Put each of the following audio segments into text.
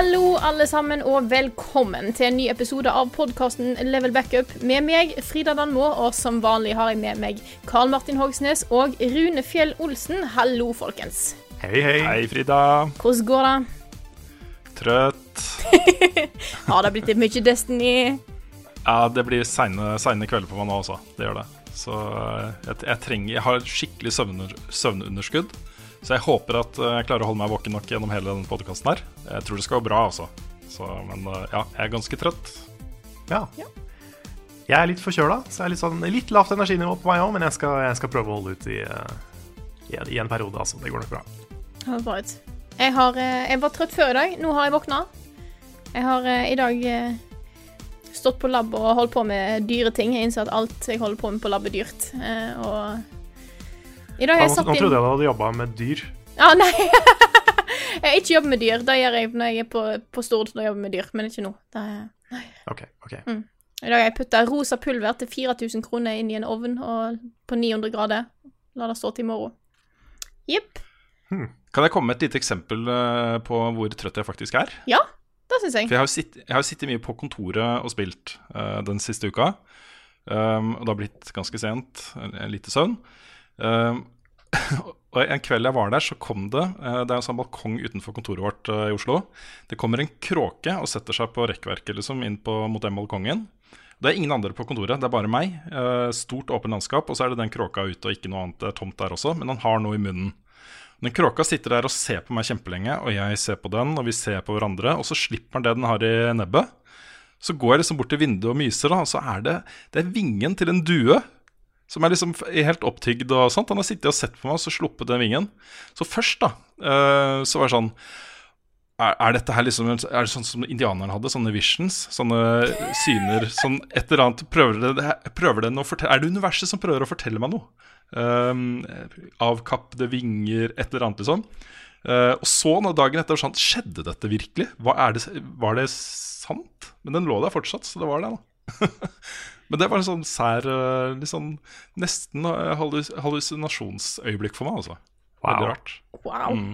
Hallo, alle sammen, og velkommen til en ny episode av podkasten Level Backup med meg, Frida Danmo, og som vanlig har jeg med meg Karl Martin Hogsnes og Rune Fjell Olsen. Hallo, folkens. Hei, hei. Hei, Frida. Hvordan går det? Trøtt. Har det blitt litt mye Destiny? Ja, det blir seine, seine kvelder på meg nå også. Det gjør det. Så eh, jeg, jeg trenger Jeg har skikkelig søvnunder, søvnunderskudd. Så jeg håper at eh, jeg klarer å holde meg våken nok gjennom hele denne podkasten her. Jeg tror det skal gå bra, altså. Så, men eh, ja, jeg er ganske trøtt. Ja. Jeg er litt forkjøla, så jeg er litt, sånn, litt lavt energinivå på meg òg, men jeg skal, jeg skal prøve å holde ut i, eh, i, en- i en periode, altså. Det går nok bra. Det var bra ut. Jeg, har, jeg var trøtt før i dag. Nå har jeg våkna. Jeg har i dag stått på lab og holdt på med dyre ting. Jeg innser at alt jeg holder på med på lab, er dyrt. Eh, og i dag har jeg satt nå trodde jeg du hadde jobba med dyr. Ja, nei. jeg har ikke jobbet med dyr. Det gjør jeg når jeg er på, på Stord. Da jobber med dyr, men ikke nå. Er, OK. ok. I dag har jeg putta rosa pulver til 4000 kroner inn i en ovn på 900 grader. La det stå til i morgen. Jepp. Kan jeg komme med et lite eksempel eh, på hvor trøtt jeg faktisk er? Ja, det syns jeg. For jeg har sitt- jeg har sittet mye på kontoret og spilt uh, den siste uka. Um, og det har blitt ganske sent, en, en lite søvn. Um, og en kveld jeg var der, så kom det eh, Det er en sånn balkong utenfor kontoret vårt eh, i Oslo. Det kommer en kråke og setter seg på rekkverket liksom, inn på, mot den balkongen. Det er ingen andre på kontoret, det er bare meg. Eh, stort, åpent landskap, og så er det den kråka ute og ikke noe annet. Tomt der også, men han har noe i munnen. Den kråka sitter der og ser på meg kjempelenge, og jeg ser på den, og vi ser på hverandre, og så slipper han det den har i nebbet. Så går jeg liksom bort til vinduet og myser, da, og så er det, det er vingen til en due. Som er liksom helt opptygd og sånt. Han har sittet og sett på meg, og så sluppet den vingen. Så først, da, eh, så var det sånn er, dette her liksom Er det sånn som indianerne hadde? Sånne visions? Sånne syner? Sånn et eller annet Prøver, det, prøver det å fortelle Er det universet som prøver å fortelle meg noe? Um, avkappede vinger, et eller annet, liksom. Uh, og så, når dagen etter, sånn Skjedde dette virkelig? Det, var det sant? Men den lå der fortsatt, så det var det, da. Men det var en sånn sær eh, litt sånn Nesten eh, hallus hallusinasjonsøyeblikk for meg, altså. Veldig Wow. rart. Wow. Mm.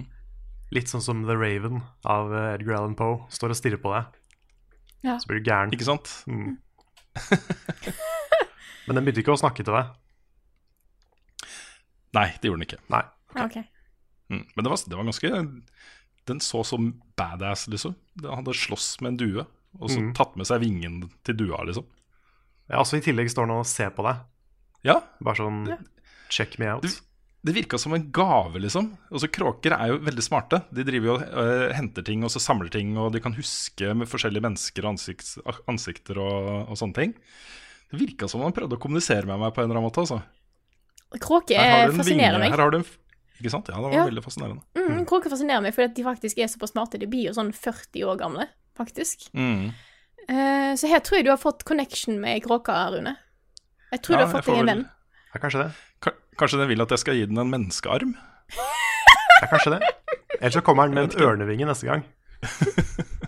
Litt sånn som The Raven av eh, Edgar Allan Poe. Står og stirrer på deg. Ja. Så blir du gæren. Ikke sant? Mm. Men den begynte ikke å snakke til deg. Nei, det gjorde den ikke. Nei. OK. Mm. Men det var, det var ganske Den så som badass, liksom. Den hadde slåss med en due, og så Mm. tatt med seg vingen til dua, liksom. Ja, altså I tillegg står han og ser på deg. Ja, Bare sånn check me out. Du- det virka som en gave, liksom. Altså, Kråker er jo veldig smarte. De driver jo og uh, henter ting og så samler ting, og de kan huske med forskjellige mennesker ansikts, ansikter og, og sånne ting. Det virka som han prøvde å kommunisere med meg på en eller annen måte. altså. Kråke Her har du en fascinerer meg. Her har du en Ikke sant? Ja, det var Ja. veldig fascinerende. Mm, kråker fascinerer meg fordi at de faktisk er såpass smarte. De blir jo sånn 40 år gamle, faktisk. Mm. Eh, så her tror jeg du har fått connection med kråka, Rune. Jeg tror Ja, du har fått deg en venn. Ja, kanskje det. K Kanskje den vil at jeg skal gi den en menneskearm? Ja, kanskje det. Ellers så kommer den med en ørnevinge neste gang.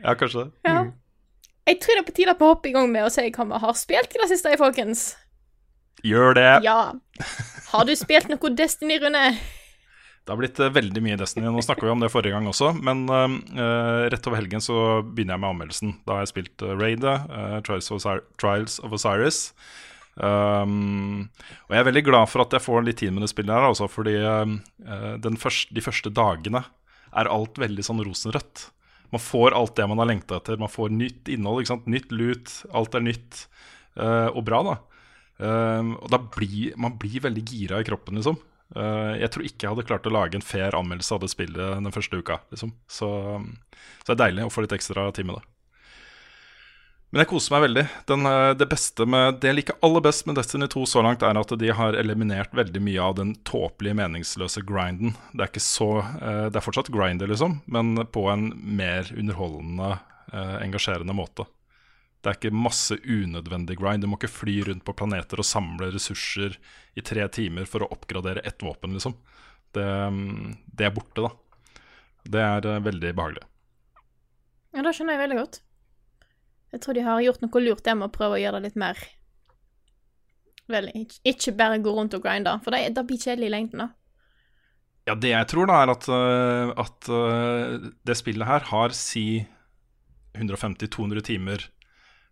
Ja, kanskje det. Ja. Jeg tror det er på tide at vi hopper i gang med å si hva vi har spilt i det siste, folkens. Gjør det! Ja. Har du spilt noe Destiny, Rune? Det har blitt eh, veldig mye Destiny. Nå snakka vi om det forrige gang også, men uh, rett over helgen så begynner jeg med anmeldelsen. Da har jeg spilt uh, Raidet, uh, Trials, of Osiris. Um, og jeg er veldig glad for at jeg får litt tid med det spillet her, også, fordi eh, den første, de første dagene er alt veldig sånn rosenrødt. Man får alt det man har lengta etter. Man får nytt innhold, nytt lut. Alt er nytt og bra, da. Um, og da blir man blir veldig gira i kroppen, liksom. Eh, jeg tror ikke jeg hadde klart å lage en fair anmeldelse av det spillet den første uka. Liksom. Så, så det er deilig å få litt ekstra tid med det. Men jeg koser meg veldig. Den, eh, det, med, det jeg liker aller best med Destiny 2 så langt, er at de har eliminert veldig mye av den tåpelige, meningsløse grinden. Det er ikke så eh, Det er fortsatt grinder, liksom, men på en mer underholdende, engasjerende måte. Det er ikke masse unødvendig grind. Du må ikke fly rundt på planeter og samle ressurser i tre timer for å oppgradere ett våpen, liksom. Det, mm, det er borte, da. Det er eh, veldig behagelig. Ja, det skjønner jeg veldig godt. Jeg tror de har gjort noe lurt der med å prøve å gjøre det litt mer Vel, ikke, bare gå rundt og grinde, for det, det blir kjedelig i lengden, da. Ja, det jeg tror, da, er at, øh, at øh, det spillet her har si 150-200 timer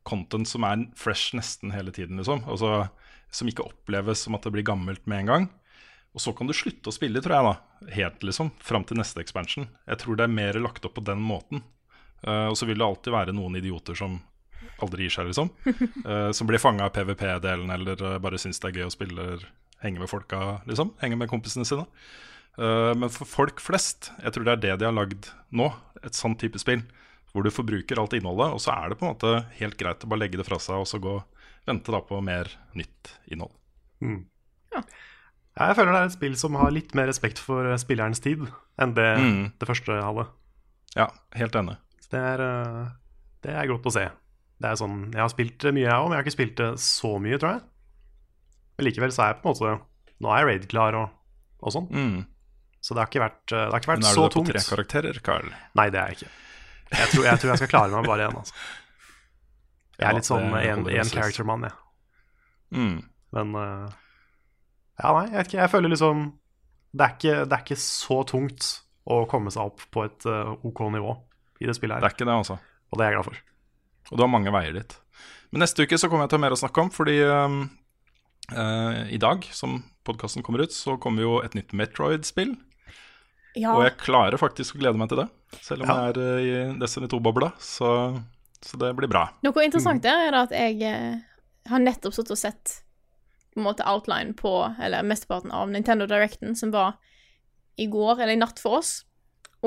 content som er fresh nesten hele tiden, liksom. Altså, som ikke oppleves som at det blir gammelt med en gang. Og så kan du slutte å spille, tror jeg, da. Helt, liksom. Fram til neste expansion. Jeg tror det er mer lagt opp på den måten. Uh, og så vil det alltid være noen idioter som aldri gir seg, liksom. Uh, som blir fanga av PVP-delen, eller uh, bare syns det er gøy å spille henge med folka, liksom. Henge med kompisene sine. men for folk flest, jeg tror det er det de har lagd nå, et sånn type spill. Hvor du forbruker alt innholdet, og så er det på en måte helt greit å bare legge det fra seg og så gå vente da på mer nytt innhold. Mm. Ja. Jeg føler det er et spill som har litt mer respekt for spillerens tid enn det mm. det første hadde. Ja, helt enig. Så det er, eh, det er godt å se. Det er sånn, Jeg har spilt mye, jeg òg, men jeg har ikke spilt det så mye, tror jeg. Men likevel så er jeg på en måte Nå er jeg raid-klar og, og sånn. Mm. Så det har ikke vært, det har ikke vært så tungt. Men er du på tre karakterer, Carl? Nei, det er jeg ikke. Jeg tror, jeg tror jeg skal klare meg bare én, altså. Jeg er litt sånn én character-mann, jeg. Mm. Men uh, Ja, nei, jeg vet ikke. Jeg føler liksom det er, ikke, det er ikke så tungt å komme seg opp på et uh, OK nivå i det spillet her. Det er ikke det, altså. Og det er jeg glad for. Og du har mange veier dit. Men neste uke så kommer jeg til å ha mer å snakke om, fordi um, uh, i dag, som podkasten kommer ut, så kommer jo et nytt Metroid-spill. Ja. Og jeg klarer faktisk å glede meg til det, selv om ja. jeg er uh, i Destiny 2-bobla. Så, så, det blir bra. Noe interessant der er at jeg uh, har nettopp sittet og sett på en måte outline på, eller mesteparten av Nintendo Directen, som var i går, eller i natt for oss.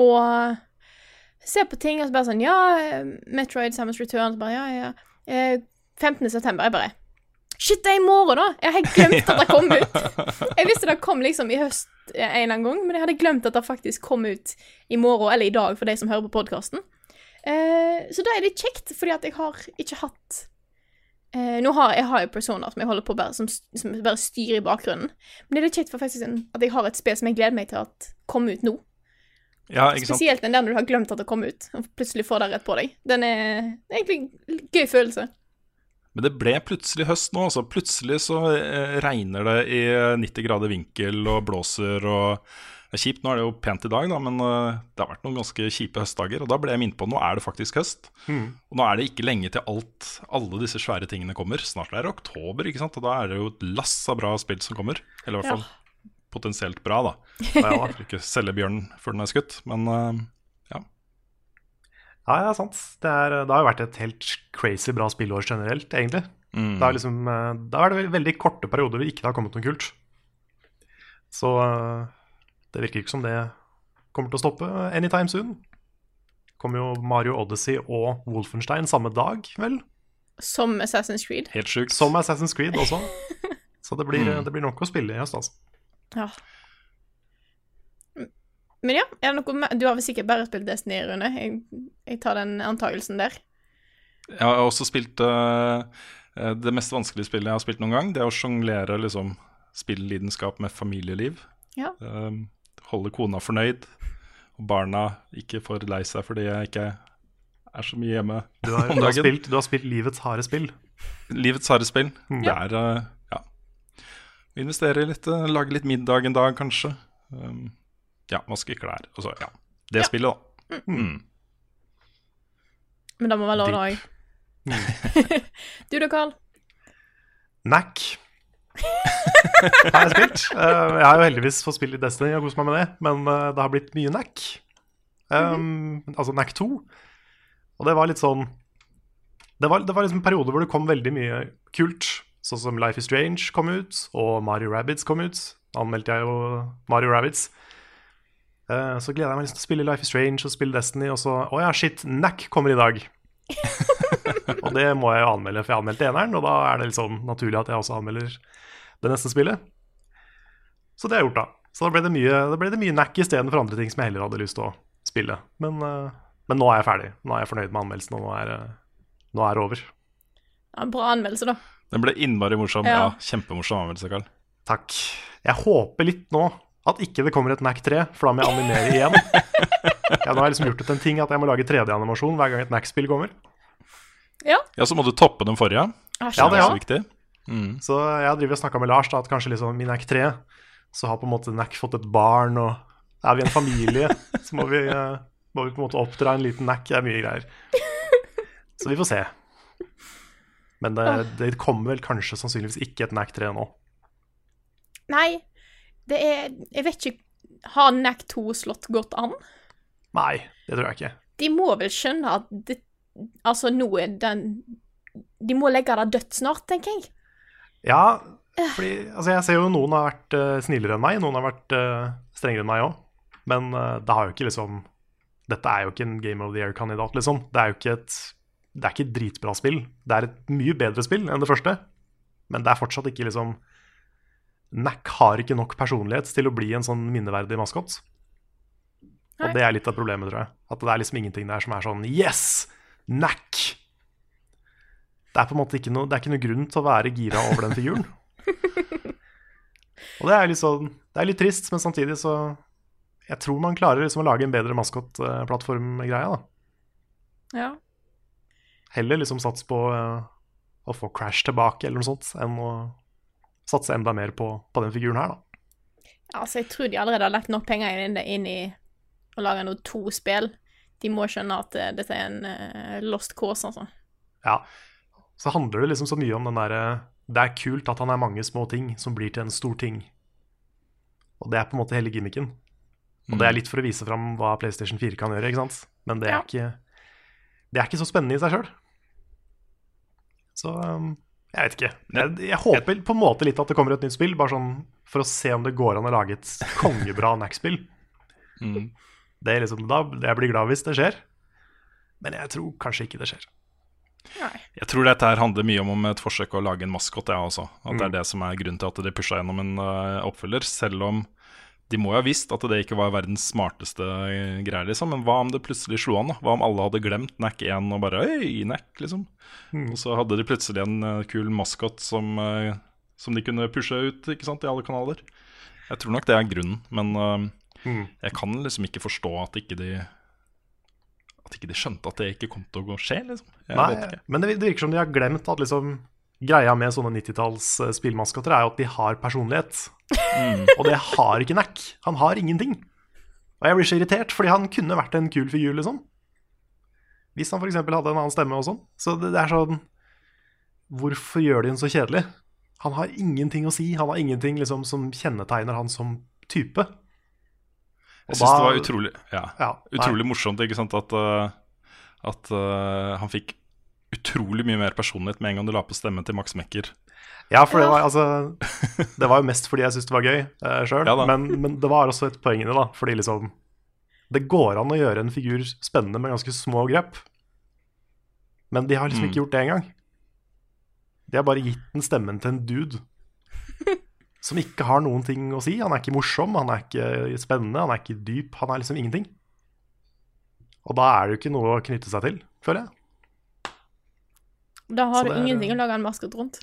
Og ser på ting og så bare sånn Ja, Metroid Samus Return. Så bare, ja, ja. Eh, 15. september. Jeg bare Shit, det er i morgen, da! Jeg hadde glemt at det kom ut. Jeg visste det kom liksom i høst en eller annen gang, men jeg hadde glemt at det faktisk kom ut i morgen, eller i dag, for de som hører på podkasten. Eh, så da er det kjekt, fordi at jeg har ikke hatt eh, Nå har jeg har jo personer som jeg holder på bare, som, som bare styrer i bakgrunnen, men det er litt kjekt for faktisk at jeg har et spill som jeg gleder meg til at kommer ut nå. Ja, Spesielt den der når du har glemt at det kom ut, og plutselig får det rett på deg. Den er egentlig en gøy følelse. Men det ble plutselig høst nå. altså Plutselig så eh, regner det i 90 grader vinkel og blåser og Det er kjipt. Nå er det jo pent i dag, da, men uh, det har vært noen ganske kjipe høstdager. Og da ble jeg minnet på nå er det faktisk høst. Mm. Og nå er det ikke lenge til alt, alle disse svære tingene kommer. Snart er det oktober, ikke sant? og da er det jo et lass av bra spill som kommer. Eller i hvert fall ja potensielt bra, da. Jeg vil ikke selge bjørnen før den er skutt, men uh, ja. Ja, sant. Det, er, det, har jo vært et helt crazy bra spillår generelt, egentlig. Mm. Det, har liksom, eh, det har vært veldig korte perioder hvor det ikke har kommet noe kult. Så uh, det virker ikke som det kommer til å stoppe anytime soon. Kommer jo Mario Odyssey og Wolfenstein samme dag, vel? Som Assassin's Creed. Helt sjukt. Som Assassin's Creed også. Så det blir, mm. det blir nok å spille i høst, altså. Ja. Men ja, er det noe Du har vel sikkert bare spilt Destiny, Rune? Jeg, jeg tar den antagelsen der. Jeg har også spilt uh, det mest vanskelige spillet jeg har spilt noen gang. Det er å sjonglere liksom, spilllidenskap med familieliv. Ja. Uh, holde kona fornøyd, og barna ikke får lei seg fordi jeg ikke er så mye hjemme du har, om dagen. Du har, spilt, du har spilt livets harde spill? Livets harde spill. Mm. Det er uh, Investere litt, eh, lage litt middag en dag, kanskje. Um, ja, vaske klær. så ja. Det ja. spillet, da. Mm. Men da må være lov, da òg. du da, Carl? Nack. har jeg spilt. Uh, jeg har jo heldigvis fått spille i Destiny og kost meg med det, men uh, det har blitt mye Nack. Um, mm -hmm. Altså Nack 2. Og det var litt sånn Det var, det var liksom en periode hvor det kom veldig mye kult Sånn som Life is Strange kom ut, og Mario Rabbits kom ut. anmeldte jeg jo Mario Rabbids. Eh, så gleder jeg meg liksom til å spille Life is Strange og spille Destiny, og så Å ja, shit, Nack kommer i dag. og det må jeg jo anmelde, for jeg anmeldte eneren, og da er det litt sånn naturlig at jeg også anmelder det neste spillet. Så det har jeg gjort, da. Så da ble det mye, da ble det mye Nack istedenfor andre ting som jeg heller hadde lyst til å spille. Men, eh, men nå er jeg ferdig. Nå er jeg fornøyd med anmeldelsen, og nå er, eh, nå er det over. Ja, bra anmeldelse, da. Den ble innmari morsom. Ja. Ja, Kjempemorsom anmeldelse, Karl. Takk. Jeg håper litt nå at ikke det kommer et NAC 3, for da må jeg animere igjen. Ja, nå har jeg liksom gjort det til en ting at jeg må lage 3D-animasjon hver gang et NAC-spill kommer. Ja. Ja, så må du toppe den forrige. Ah, Ja, det er ja. også viktig. Så jeg driver og snakka med Lars da, at kanskje liksom i NAC 3 så har på en måte NAC fått et barn, og er vi en familie, så må vi, eh, må vi på en måte oppdra en liten NAC. Det er mye greier. Så vi får se. Men det, det kommer vel kanskje sannsynligvis ikke et NAC 3 nå. Nei, det er Jeg vet ikke Har NAC 2 slått godt an? Nei, det tror jeg ikke. De må vel skjønne at det, Altså, nå er den De må legge det dødt snart, tenker jeg. Ja, fordi altså jeg ser jo noen har vært uh, snillere enn meg, noen har vært uh, strengere enn meg òg. Men uh, det har jo ikke liksom Dette er jo ikke en Game of the Year-kandidat, liksom. Det er jo ikke et Det er ikke et dritbra spill. Det er et mye bedre spill enn det første, men det er fortsatt ikke liksom Nack har ikke nok personlighet til å bli en sånn minneverdig maskot. Og det er litt av problemet, tror jeg. At det er liksom ingenting der som er sånn Yes! Nack! Det er på en måte ikke noe, det er ikke noe grunn til å være gira over den figuren. Og det er litt sånn Det er litt trist, men samtidig så Jeg tror man klarer liksom å lage en bedre maskotplattformgreie, da. Ja. Heller liksom sats på eh, å få Crash tilbake eller noe sånt, enn å satse enda mer på, på den figuren her, da. Altså, jeg tror de allerede har lagt nok penger inn, inn i å lage noe to spill. De må skjønne at uh, dette er en uh, lost cause, altså. Ja. Så handler det liksom så mye om den derre Det er kult at han er mange små ting som blir til en stor ting. Og det er på en måte hele gimmicken. Og det er litt for å vise fram hva PlayStation 4 kan gjøre, ikke sant? Men det er, Ja. ikke, det er ikke så spennende i seg sjøl. Så um, jeg vet ikke. Jeg, jeg håper på en måte litt at det kommer et nytt spill, bare sånn for å se om det går an å lage et kongebra NAC-spill. Mm. Det er liksom, da, jeg blir glad hvis det skjer, men jeg tror kanskje ikke det skjer. Jeg tror dette her handler mye om, om et forsøk å lage en maskot, jeg også. At det Mm. er det som er grunnen til at de pusha gjennom en uh, oppfølger. Selv om de må jo ha visst at det ikke var verdens smarteste eh, greier, liksom. Men hva om det plutselig slo an? da? Hva om alle hadde glemt NAC 1 og bare Øy, NAC, liksom. Mm. Og så hadde de plutselig en eh, kul maskot som, eh, som de kunne pushe ut ikke sant, i alle kanaler. Jeg tror nok det er grunnen, men uh, Mm. jeg kan liksom ikke forstå at ikke de At ikke de skjønte at det ikke kom til å skje, liksom. Jeg Nei, men det det virker som de har glemt at liksom greia med sånne 90-talls spillmaskotter spillmaskoter er jo at de har personlighet. Og det har ikke Nack. Han har ingenting. Og jeg blir så irritert, fordi han kunne vært en kul figur, liksom. Hvis han f.eks. hadde en annen stemme og sånn. Så det, det er sånn Hvorfor gjør de ham så kjedelig? Han har ingenting å si. Han har ingenting liksom, som kjennetegner han som type. Og Jeg syns det var utrolig, ja, Ja, utrolig morsomt ikke sant, at, uh, at uh, han fikk utrolig mye mer personlighet med en gang du la på stemmen til Max Mekker. Ja, for det var, altså, det var jo mest fordi jeg syntes det var gøy uh, sjøl. Ja men, men det var også et poeng i det, da. Fordi liksom Det går an å gjøre en figur spennende med ganske små grep. Men de har liksom Mm. ikke gjort det engang. De har bare gitt den stemmen til en dude som ikke har noen ting å si. Han er ikke morsom, han er ikke spennende, han er ikke dyp. Han er liksom ingenting. Og da er det jo ikke noe å knytte seg til, føler jeg. Da har du er- ingenting å lage en maskot rundt.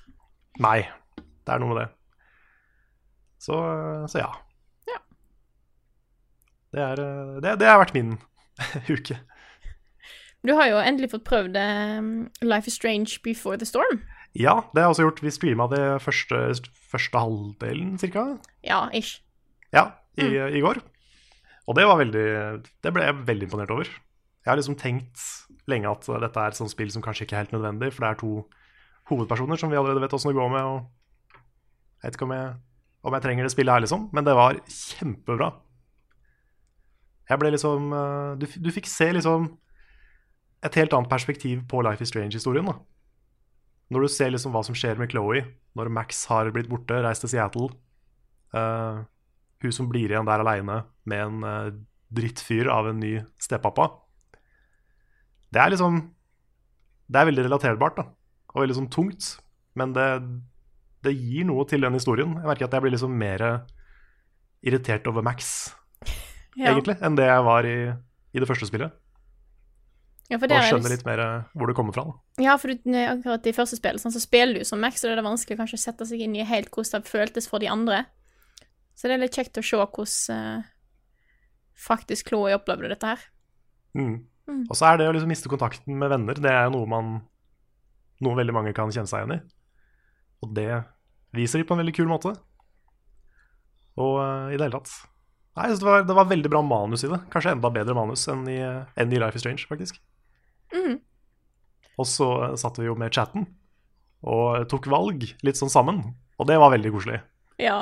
Nei, det er noe med det. Så, så ja. Ja. Det, er, eh, det, det har vært min uke. Du har jo endelig fått prøvd um, Life is Strange Before the Storm. Ja, det har jeg også gjort. Vi streama det første, første halvdelen, cirka. Ja, ish. Ja, i, i går. Og det var veldig Det ble jeg veldig imponert over. Jeg har liksom tenkt lenge at dette er et sånt spill som kanskje ikke er helt nødvendig, for det er to hovedpersoner som vi allerede vet åssen det går med, og jeg vet ikke om jeg, om jeg trenger det spillet her, liksom. Men det var kjempebra. Jeg ble liksom eh, Du, du fikk se liksom et helt annet perspektiv på Life is Strange-historien, da. Når du ser liksom hva som skjer med Chloé når Max har blitt borte, reist til Seattle, uh, hun som blir igjen der aleine med en uh, drittfyr av en ny stepappa. Det er liksom Det er veldig relaterbart, da. Og veldig sånn tungt. Men det, det gir noe til den historien. Jeg merker at jeg blir liksom mer irritert over Max, Ja. egentlig, enn det jeg var i, i det første spillet. Ja, Og er skjønner litt mer hvor det kommer fra. Da. Ja, for du, akkurat i første spillet sånn, så spiller du som Max, og det er vanskelig kanskje å sette seg inn i helt hvordan det føltes for de andre. Så det er litt kjekt å se hvordan uh, faktisk Chloé opplevde dette her. Mm. Mm. Og så er det å liksom miste kontakten med venner, det er jo noe man Noe veldig mange kan kjenne seg igjen i. Og det viser de på en veldig kul måte. Og uh, i det hele tatt Nei, jeg synes det, var, det var veldig bra manus i det. Kanskje enda bedre manus enn i, enn i Life is Strange, faktisk. Mm. Og så satt vi jo med chatten og tok valg litt sånn sammen. Og det var veldig koselig. Ja.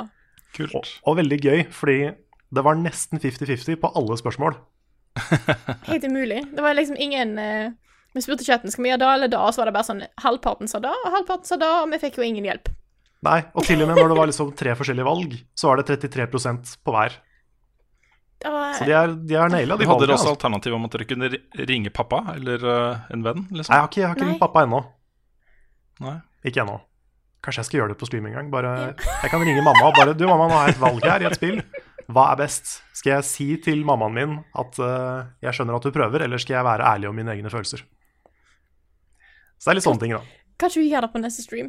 Kult. Og, og veldig gøy, fordi det var nesten 50-50 på alle spørsmål. Helt umulig. Det var liksom ingen eh, Vi spurte chatten skal vi gjøre da eller da, og så var det bare sånn halvparten sa da, og halvparten sa da, og vi fikk jo ingen hjelp. Nei, og til og med når det var liksom tre forskjellige valg, så var det 33% på hver. Det var, Så de er, de er naila, de Hadde dere også Altså. alternativ om at dere kunne ringe pappa eller uh, en venn? Nei, liksom? jeg har ikke, jeg har ikke ringt pappa ennå. Nei. Ikke ennå. Kanskje jeg skal gjøre det på stream en gang. Bare, jeg kan ringe mamma og bare Du, mamma, nå har jeg et valg her i et spill. Hva er best? Skal jeg si til mammaen min at uh, jeg skjønner at du prøver, eller skal jeg være ærlig om mine egne følelser? Så det er litt sånne ting, da. Kanskje vi gjør det på neste stream?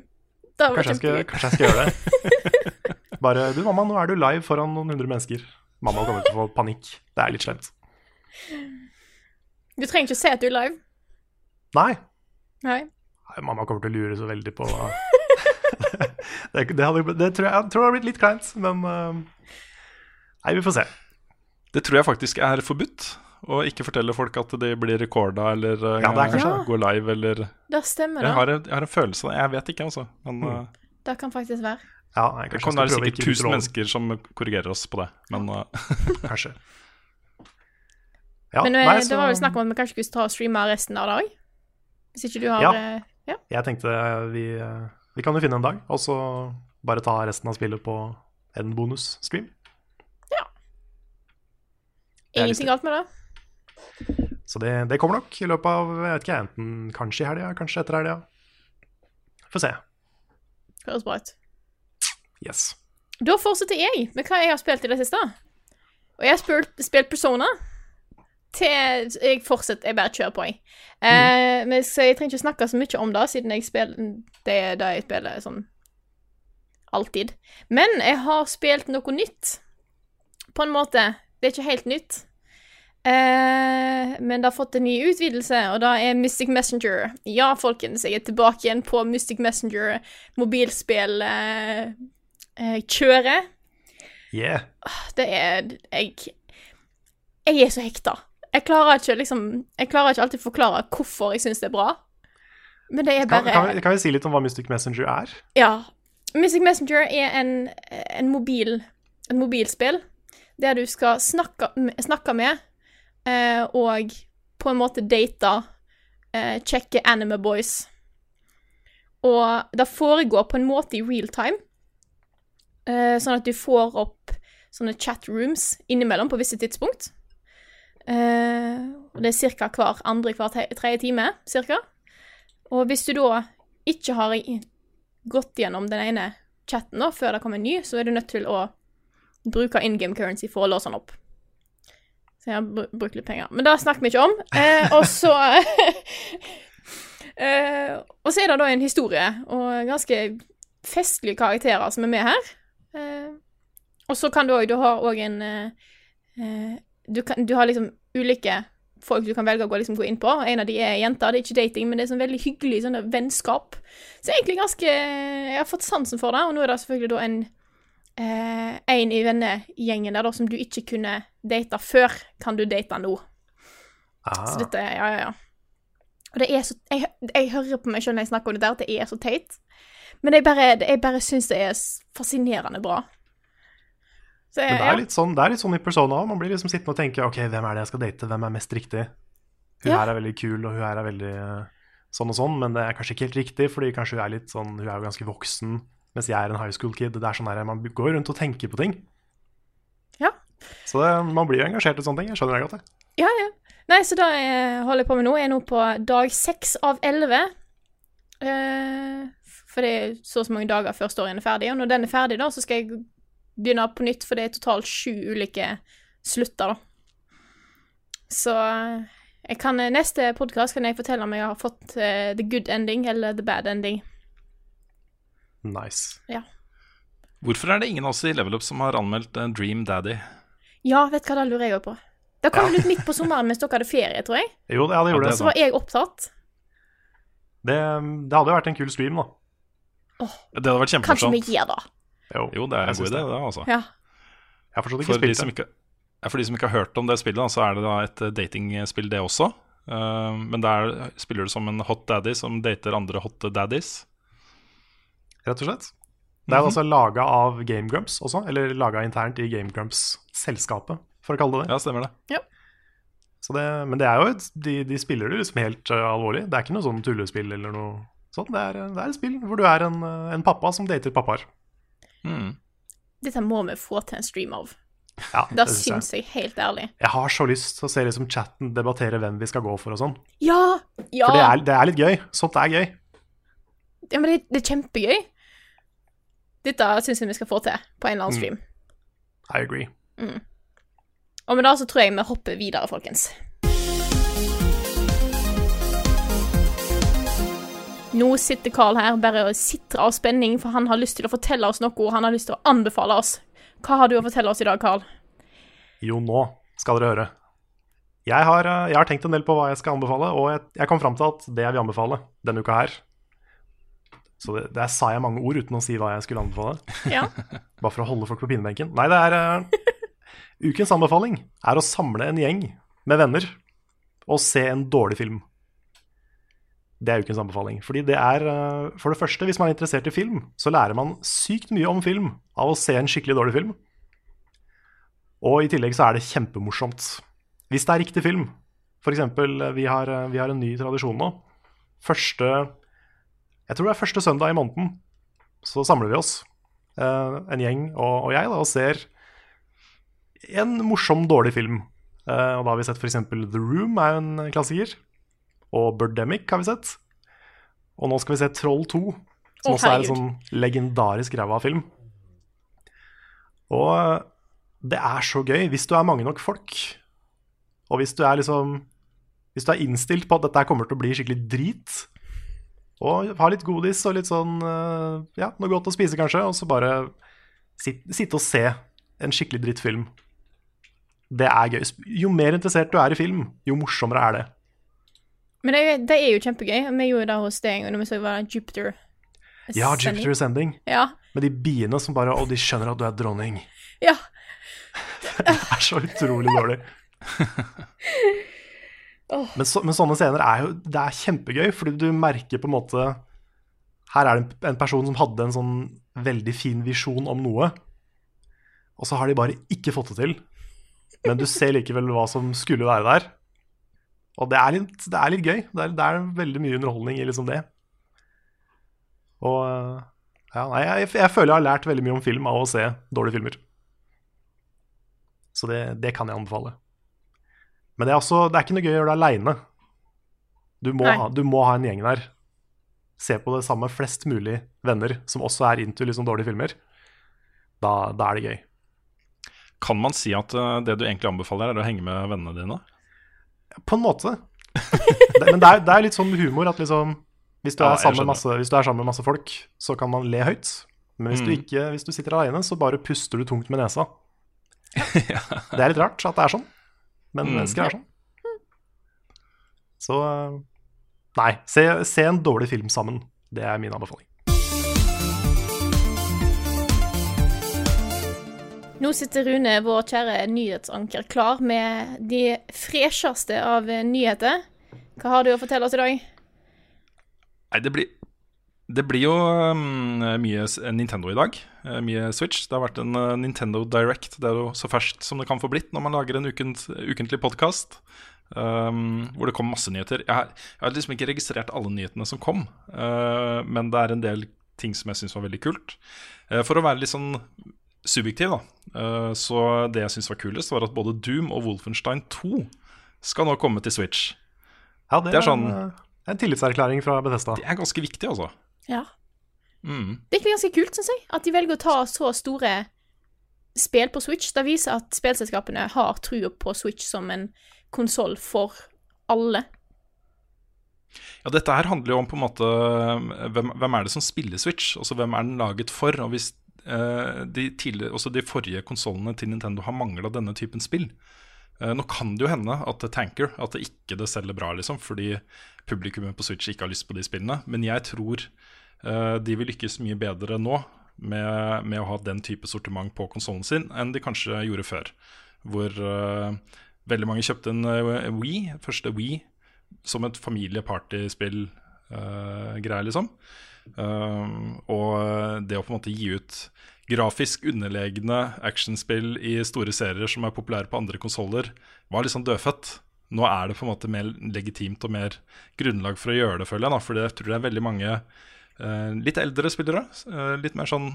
Kanskje jeg skal, kanskje jeg skal gjøre det. Bare Du, mamma, nå er du live foran noen hundre mennesker. Mamma kommer til å få panikk. Det er litt slemt. Du trenger ikke å se at du er live. Nei. Nei. Nei, Mamma kommer til å lure så veldig på det, det, hadde, det tror jeg, jeg tror det hadde blitt litt kleint, men eh, Nei, vi får se. Det tror jeg faktisk er forbudt. Å ikke fortelle folk at de blir recorda eller eh, Ja, det er kanskje ja. går live eller Det stemmer, jeg da. har, jeg har en følelse av det. Jeg vet ikke, altså. Men Mm. uh, Det kan faktisk være. Ja, jeg, det kan være sikkert tusen 1000 mennesker som korrigerer oss på det. Men uh, Kanskje. Ja, Men eh, nei, det var vel snakk om at vi kanskje skulle ta og streame resten av det òg? Hvis ikke du har Ja. eh, ja. Jeg tenkte vi, eh, vi kan jo finne en dag, og så bare ta resten av spillet på en bonus-stream. Ingenting galt med det. Så det, det kommer nok i løpet av jeg vet ikke, enten kanskje i helga, kanskje etter helga. Få se. Høres bra ut. Yes. Da fortsetter jeg med hva jeg har spilt i det siste. Og jeg har spilt, spilt Persona. Til Jeg fortsetter, jeg bare kjører på, jeg. Eh, men så jeg trenger ikke snakke så mye om det, siden jeg spiller det er det jeg spiller sånn alltid. Men jeg har spilt noe nytt. På en måte. Det er ikke helt nytt. Eh, men det har fått en ny utvidelse, og det er Mystic Messenger. Ja, folkens, jeg er tilbake igjen på Mystic Messenger mobilspill eh, eh. Yeah. Det er Jeg Jeg er så hekta. Jeg klarer ikke liksom Jeg klarer ikke alltid forklare hvorfor jeg syns det er bra. Men det er Kan, bare kan, vi, kan vi si litt om hva Mystic Messenger er? Ja. Mystic Messenger er en, en mobil et mobilspill der du skal snakke, snakke med eh, og på en måte date eh, Sjekke anime boys. Og det foregår på en måte i real time, eh, sånn at du får opp sånne chatrooms innimellom på visse tidspunkt. Eh, og det er ca. hver andre hver tredje time, cirka. Og hvis du da ikke har gått gjennom den ene chatten da, før det kommer en ny, så er du nødt til å bruke in game currency for å låse den opp. Så jeg har br brukt litt penger. Men det snakker vi ikke om. Eh, og så eh, Og så er det da en historie, og ganske festlige karakterer som er med her. Eh, og så kan du òg Du har òg en eh, eh, du, kan, du har liksom ulike folk du kan velge å gå, liksom, gå inn på. En av de er jenter. Det er ikke dating, men det er sånn veldig hyggelig sånn vennskap. Så egentlig ganske Jeg har fått sansen for det, og nå er det selvfølgelig da en eh, en i vennegjengen der da som du ikke kunne date før, kan du date nå. Ah, Så dette Ja, ja, ja. Og det er så Jeg, jeg hører på meg sjøl når jeg snakker om det der, at det er så teit. Men jeg bare, jeg bare syns det er fascinerende bra. Så jeg, Men det ja. er litt sånn, det er litt sånn i Persona òg. Man blir liksom sittende og tenke ok, hvem er det jeg skal date, hvem er mest riktig? Hun Ja. her er veldig kul, og hun her er veldig eh, sånn og sånn, men det er kanskje ikke helt riktig, fordi kanskje hun er litt sånn Hun er jo ganske voksen Mens jeg er en high school kid. Det er sånn der, Man går rundt og tenker på ting. Ja. Så det, man blir jo engasjert i sånne ting. Jeg skjønner det godt. jeg. Ja, ja. Nei, så det jeg holder jeg på med nå, er nå på dag seks av elleve. Eh, for det er så og så mange dager før storyen er ferdig. Og når den er ferdig, da, så skal jeg begynne på nytt, for det er totalt sju ulike slutter, da. Så eh, jeg kan, neste podkast kan jeg fortelle om jeg har fått uh, the good ending eller the bad ending. Nice. Ja. Hvorfor er det ingen av oss i Level Up som har anmeldt eh, Dream Daddy? Ja, vet du hva, det lurer jeg òg på. Det kom ut midt på sommeren mens dere hadde ferie, tror jeg. Jo, ja, det gjorde Ja, det. Så var jeg opptatt. Det, det hadde jo vært en kul stream, da. Det hadde vært Kanskje vi gir da det. Jo, det er en god idé, det, altså. Ja. Jeg har ikke For de, spilt som ikke, ja, for de som ikke har hørt om det spillet, da, så er det da et eh, datingspill, det også. Uh, men der spiller du som en hot daddy som dater andre hot daddies. Rett og slett. Det er altså laga av Game Grumps også, eller laga internt i Game Grumps-selskapet, for å kalle det det. Ja, stemmer det. Så det. Men det er jo et, de, de spiller det liksom helt uh, alvorlig. Det er ikke noe sånn tullespill eller noe sånt. Det er, det er et spill hvor du er en, uh, en pappa som dater pappaer. Mm. Dette må vi få til en stream av. Ja, Det synes jeg. jeg helt ærlig. Jeg har så lyst til å se liksom chatten debattere hvem vi skal gå for og sånn. Ja! Ja! For det er, det er litt gøy. Sånt er gøy. Ja men det, det er kjempegøy. Dette syns jeg vi skal få til på en eller annen stream. I agree. Og med det så tror jeg vi hopper videre, folkens. Nå sitter Carl her bare og sitrer av spenning, for han har lyst til å fortelle oss noe. Han har lyst til å anbefale oss. Hva har du å fortelle oss i dag, Carl? Jo, nå skal dere høre. Jeg har, uh, jeg har tenkt en del på hva jeg skal anbefale, og jeg, jeg kom fram til at det jeg vil anbefale denne uka her Så det, der sa jeg mange ord uten å si hva jeg skulle anbefale. Ja. Bare for å holde folk på pinnebenken. Nei, det er uh, Ukens anbefaling er å samle en gjeng med venner og se en dårlig film. Det er ukens anbefaling. Fordi det er uh, For det første, hvis man er interessert i film, så lærer man sykt mye om film av å se en skikkelig dårlig film. Og i tillegg så er det kjempemorsomt. Hvis det er riktig film. Eksempel, eh, vi har, vi har en ny tradisjon nå. Første Jeg tror det er første søndag i måneden, så samler vi oss eh, en gjeng og, og jeg da, og ser en morsom, dårlig film. Eh, og da har vi sett f.eks. The Room er jo en klassiker. Og Birdemic har vi sett. Og nå skal vi se Troll 2, som oh, også er en sånn legendarisk ræva film. Og eh, det er så gøy hvis du er mange nok folk. Og hvis du er liksom Hvis du er innstilt på at dette kommer til å bli skikkelig drit, og ha litt godis og litt sånn eh, Ja, noe godt å spise, kanskje, og så bare sit, sitte og se en skikkelig drittfilm. Det er gøy. Jo mer interessert du er i film, jo morsommere er det. Men det, det er jo kjempegøy. Vi gjorde det hos deg når vi så var Jupiter. Ja, Jupiter Sending. Ja. Med de biene som bare Å, de skjønner at du er dronning. ja. Det er så utrolig dårlig. Men, så, men sånne scener er jo Det er kjempegøy, fordi du merker på en måte Her er det en, en person som hadde en sånn veldig fin visjon om noe, og så har de bare ikke fått det til. Men du ser likevel hva som skulle være der. Og det er litt, det er litt gøy. Det er, det er veldig mye underholdning i liksom det. Og ja, nei, jeg, jeg føler jeg har lært veldig mye om film av å se dårlige filmer. Så det, det kan jeg anbefale. Men det er, også, det er ikke noe gøy å gjøre det aleine. Du, du må ha en gjeng der. Se på det sammen med flest mulig venner som også er into liksom dårlige filmer. Da, da er det gøy. Kan man si at eh, det du egentlig anbefaler, er å henge med vennene dine? På en måte. men det er, det er litt sånn humor at liksom hvis du, Ja, er jeg sammen med masse, hvis du er sammen med masse folk, så kan man le høyt. Men hvis, du, Mm. ikke, hvis du sitter alene, så bare puster du tungt med nesa. Det er litt rart at det er sånn, men Mm. mennesker er sånn. Så eh, nei, se, se en dårlig film sammen. Det er min anbefaling. Nå sitter Rune, vår kjære nyhetsanker, klar med de fresjeste av eh, nyheter. Hva har du å fortelle oss i dag? Nei, det blir det blir jo um, mye Nintendo i dag. Eh, mye Switch. Det har vært en eh, Nintendo Direct. Det er jo så ferskt som det kan få blitt når man lager en ukent, ukentlig podkast. Um, hvor det kom masse nyheter. Jeg har, jeg har liksom ikke registrert alle nyhetene som kom, uh, men det er en del ting som jeg syns var veldig kult. Uh, for å være litt sånn subjektiv, da. uh, så det jeg syns var kulest, var at både Doom og Wolfenstein 2 skal nå komme til Switch. Ja, det, Det er er sånn- en, en tillitserklæring fra Bethesda. Det er ganske viktig, altså. Ja. Mm. Det er egentlig ganske kult, syns jeg, at de velger å ta så store spill på Switch. Det viser at spillselskapene har trua på Switch som en konsoll for alle. Ja, dette her handler jo om på en måte hvem, hvem er det som spiller Switch? Altså hvem er den laget for? Og hvis eh, de, også de forrige konsollene til Nintendo har mangla denne typen spill eh, Nå kan det jo hende at det tanker, at det ikke det selger bra, liksom, fordi publikummet på Switch ikke har lyst på de spillene. Men jeg tror eh, de vil lykkes mye bedre nå med, med å ha den type sortiment på konsollen sin enn de kanskje gjorde før. Hvor uh, veldig mange kjøpte en uh, Wii, første Wii, som et familiepartyspill-greie, liksom. Uh, og det å på en måte gi ut grafisk underlegne actionspill i store serier som er populære på andre konsoller, var sånn dødfødt. Nå er det på en måte mer legitimt og mer grunnlag for å gjøre det, føler jeg. da, for jeg tror det er veldig mange eh, litt eldre spillere, eh, litt mer sånn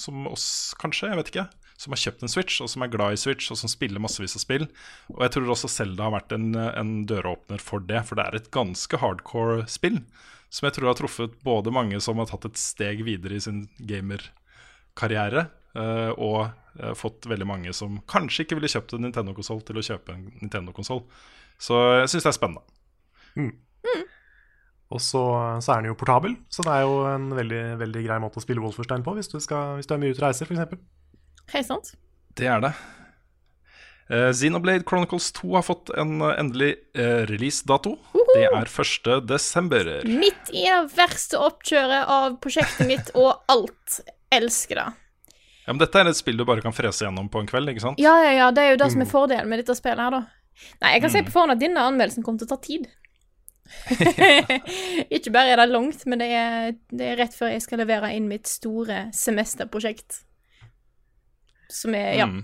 som oss, kanskje, jeg vet ikke, som har kjøpt en Switch, og som er glad i Switch, og som spiller massevis av spill. Og jeg tror også Zelda har vært en, en døråpner for det, for det er et ganske hardcore spill. Som jeg tror har truffet både mange som har tatt et steg videre i sin gamerkarriere, eh, og eh, fått veldig mange som kanskje ikke ville kjøpt en Nintendo-konsoll, til å kjøpe en Nintendo-konsoll. Så jeg syns det er spennende. Og så, så er den jo portabel, så det er jo en veldig, veldig grei måte å spille Wolferstein på hvis du, skal, hvis du er mye ute og reiser, f.eks. Helt sant? Det er det. Uh, Xenoblade Chronicles 2 har fått en uh, endelig uh, releasedato. Det er 1. desember. Midt i det verste oppkjøret av prosjektet mitt og alt. Elsker det. Ja, men dette er et spill du bare kan frese gjennom på en kveld, ikke sant? Ja, ja, ja, det er jo det som er fordelen med dette spillet her, da. Nei, jeg kan si på forhånd at denne anmeldelsen kommer til å ta tid. Ikke bare er det langt, men det er, det er rett før jeg skal levere inn mitt store semesterprosjekt. Som er Ja. Mm.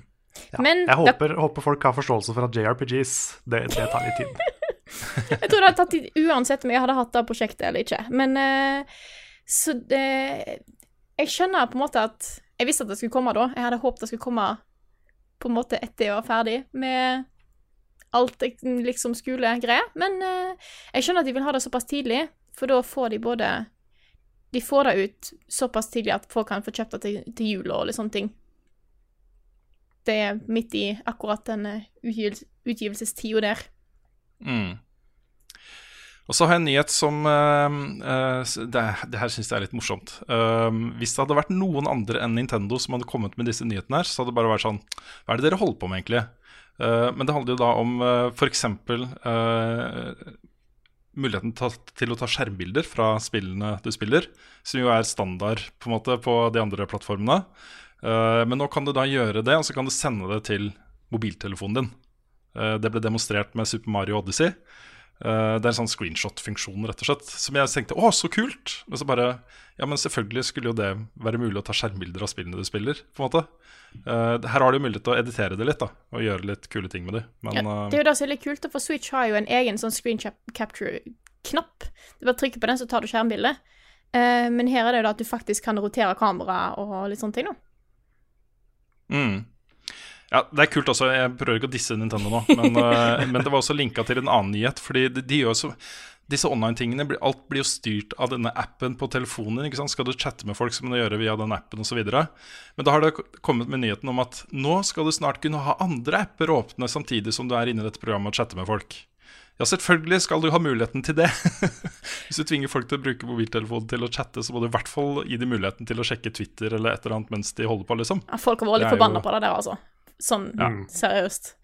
Ja, Men jeg håper, håper, håper folk har forståelse for at JRPGs det, det tar litt tid. Jeg tror det hadde tatt tid uansett om jeg hadde hatt det prosjektet eller ikke. Men eh, Så det Jeg skjønner på en måte at Jeg visste at det skulle komme da. Jeg hadde håpet det skulle komme på en måte etter jeg var ferdig med alt liksom skolegreier. Men eh, jeg skjønner at de vil ha det såpass tidlig, for da får de både De får det ut såpass tidlig at folk kan få kjøpt det til, til jul og litt sånne ting. Det er midt i akkurat den eh, utgivelsestida der. Mm. Og så har jeg en nyhet som uh, uh, det, det her syns jeg er litt morsomt. Uh, hvis det hadde vært noen andre enn Nintendo som hadde kommet med disse nyhetene her, så hadde det bare vært sånn Hva er det dere holder på med, egentlig? Eh, men det handler jo da om uh, f.eks. Uh, muligheten til å ta skjermbilder fra spillene du spiller, som jo er standard på måte på de andre plattformene. Eh, men nå kan du da gjøre det, og så kan du sende det til mobiltelefonen din. Eh, det ble demonstrert med Super Mario Odyssey. Eh, det er en sånn screenshot-funksjon, rett og slett. Som jeg tenkte å, så kult! Men så bare Ja, men selvfølgelig skulle jo det være mulig å ta skjermbilder av spillene du spiller, på en måte. Uh, her har du mulighet til å editere det litt, da, og gjøre litt kule ting med det. Men Ja, eh, det er jo det som er litt kult, da, for Switch har jo en egen sånn screen capture-knapp. Du bare trykker på den, så tar du skjermbildet. Uh, men her er det jo da at du faktisk kan rotere kameraet og litt sånne ting, da. Mm. Ja, Det er kult også. Jeg prøver ikke å disse Nintendo nå, men, eh, men det var også linka til en annen nyhet. Fordi de, de gjør så disse online-tingene, alt blir jo styrt av denne appen på telefonen. ikke sant? Skal du chatte med folk, så må du gjøre via den appen osv. Men da har det kommet med nyheten om at nå skal du snart kunne ha andre apper åpne samtidig som du er inne i dette programmet og chatte med folk. Ja, selvfølgelig skal du ha muligheten til det. Hvis du tvinger folk til å bruke mobiltelefonen til å chatte, så må du i hvert fall gi dem muligheten til å sjekke Twitter eller et eller annet mens de holder på, liksom. Ja, folk Det litt forbanna jo- på det der, altså. Sånn seriøst.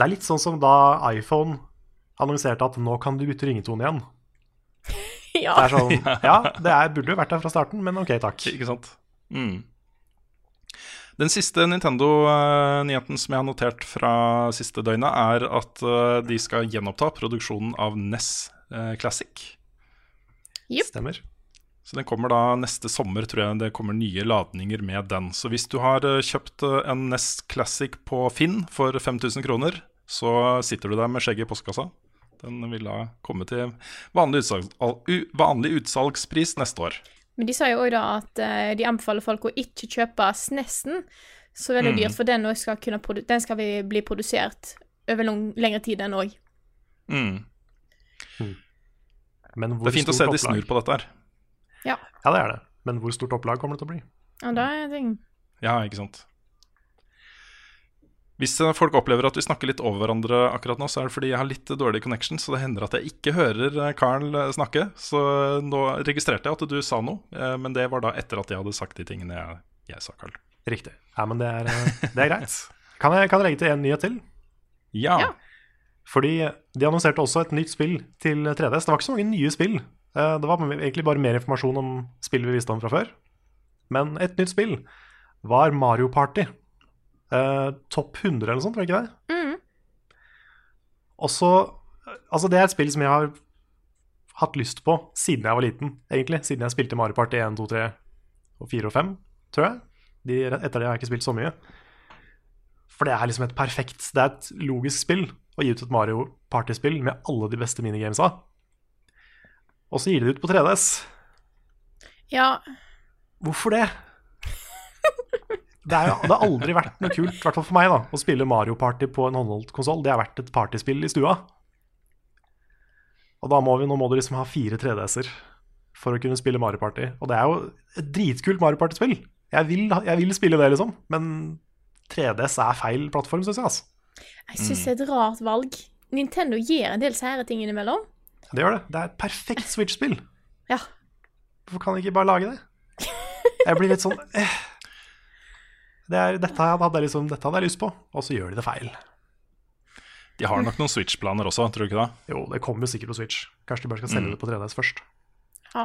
Det er litt sånn som da iPhone annonserte at nå kan du bytte ringetone igjen. Ja. Det er sånn, ja, det er, burde jo vært der fra starten, men ok, takk. Ikke sant? Mm. Den siste Nintendo-nyheten som jeg har notert fra siste døgnet, er at eh, de skal gjenoppta produksjonen av NES Classic. Classic. Stemmer. Så den kommer da neste sommer, tror jeg det kommer nye ladninger med den. Så hvis du har eh, kjøpt eh, en Nest Classic på Finn for 5000 kroner, så sitter du der med skjegget i postkassa. Den vil da komme til vanlig, utsalg, vanlig utsalgspris neste år. Men de sa jo òg da at eh, de anbefaler folk å ikke kjøpe SNES-en så veldig Mm. dyrt, for den, skal kunne produ den skal vi bli produsert over lang, lengre tid enn òg. Mm. Mm. Det er fint å se de snur på dette her. Ja. Ja, det er det. Men hvor stort opplag kommer det til å bli? ja, det er ting. Ja, ikke sant. Hvis eh, folk opplever at vi snakker litt over hverandre akkurat nå, så er det fordi jeg har litt dårlig connection, så det hender at jeg ikke hører eh, Carl eh, snakke. Så nå registrerte jeg at du sa noe, eh, men det var da etter at jeg hadde sagt de tingene jeg, jeg sa, Carl. Riktig. Ja, men det er, eh, det er greit. Kan jeg, kan jeg legge til en nyhet til? Ja. Ja. Fordi de annonserte også et nytt spill til 3DS. Det var ikke så mange nye spill. Eh, Det var egentlig bare mer informasjon om spill vi visste om fra før. Men et nytt spill var Mario Party. Eh, Topp 100 eller noe sånt, var det ikke det? Mm. Og så Altså, det er et spill som jeg har hatt lyst på siden jeg var liten, egentlig. Siden jeg spilte Mario Party 1, 2, 3 og 4 og 5, tror jeg. De, etter det har jeg ikke spilt så mye. For det er liksom et perfekt Det er et logisk spill å gi ut et Mario Party-spill med alle de beste minigamesa. Og så gir de det ut på 3DS. Ja, Hvorfor det? Det, er jo, det har aldri vært noe kult, i hvert fall for meg, da, å spille Mario Party på en håndholdt konsoll. Det har vært et partyspill i stua. Og da må vi, nå må du liksom ha fire 3DS-er for å kunne spille Mario Party. Og det er jo et dritkult Mario Party-spill. Jeg, jeg vil spille det, liksom. Men 3DS er feil plattform, syns jeg. altså. jeg syns det er et rart valg. Nintendo gir en del sære ting innimellom. Det gjør det. Det er et perfekt Switch-spill. Ja. Hvorfor kan de ikke bare lage det? Jeg blir litt sånn eh. det er, dette, hadde jeg liksom, dette hadde jeg lyst på, og så gjør de det feil. De har nok noen Switch-planer også, tror du ikke det? Jo, det kommer sikkert på Switch. Kanskje de bare skal selge Mm. det på 3DS først.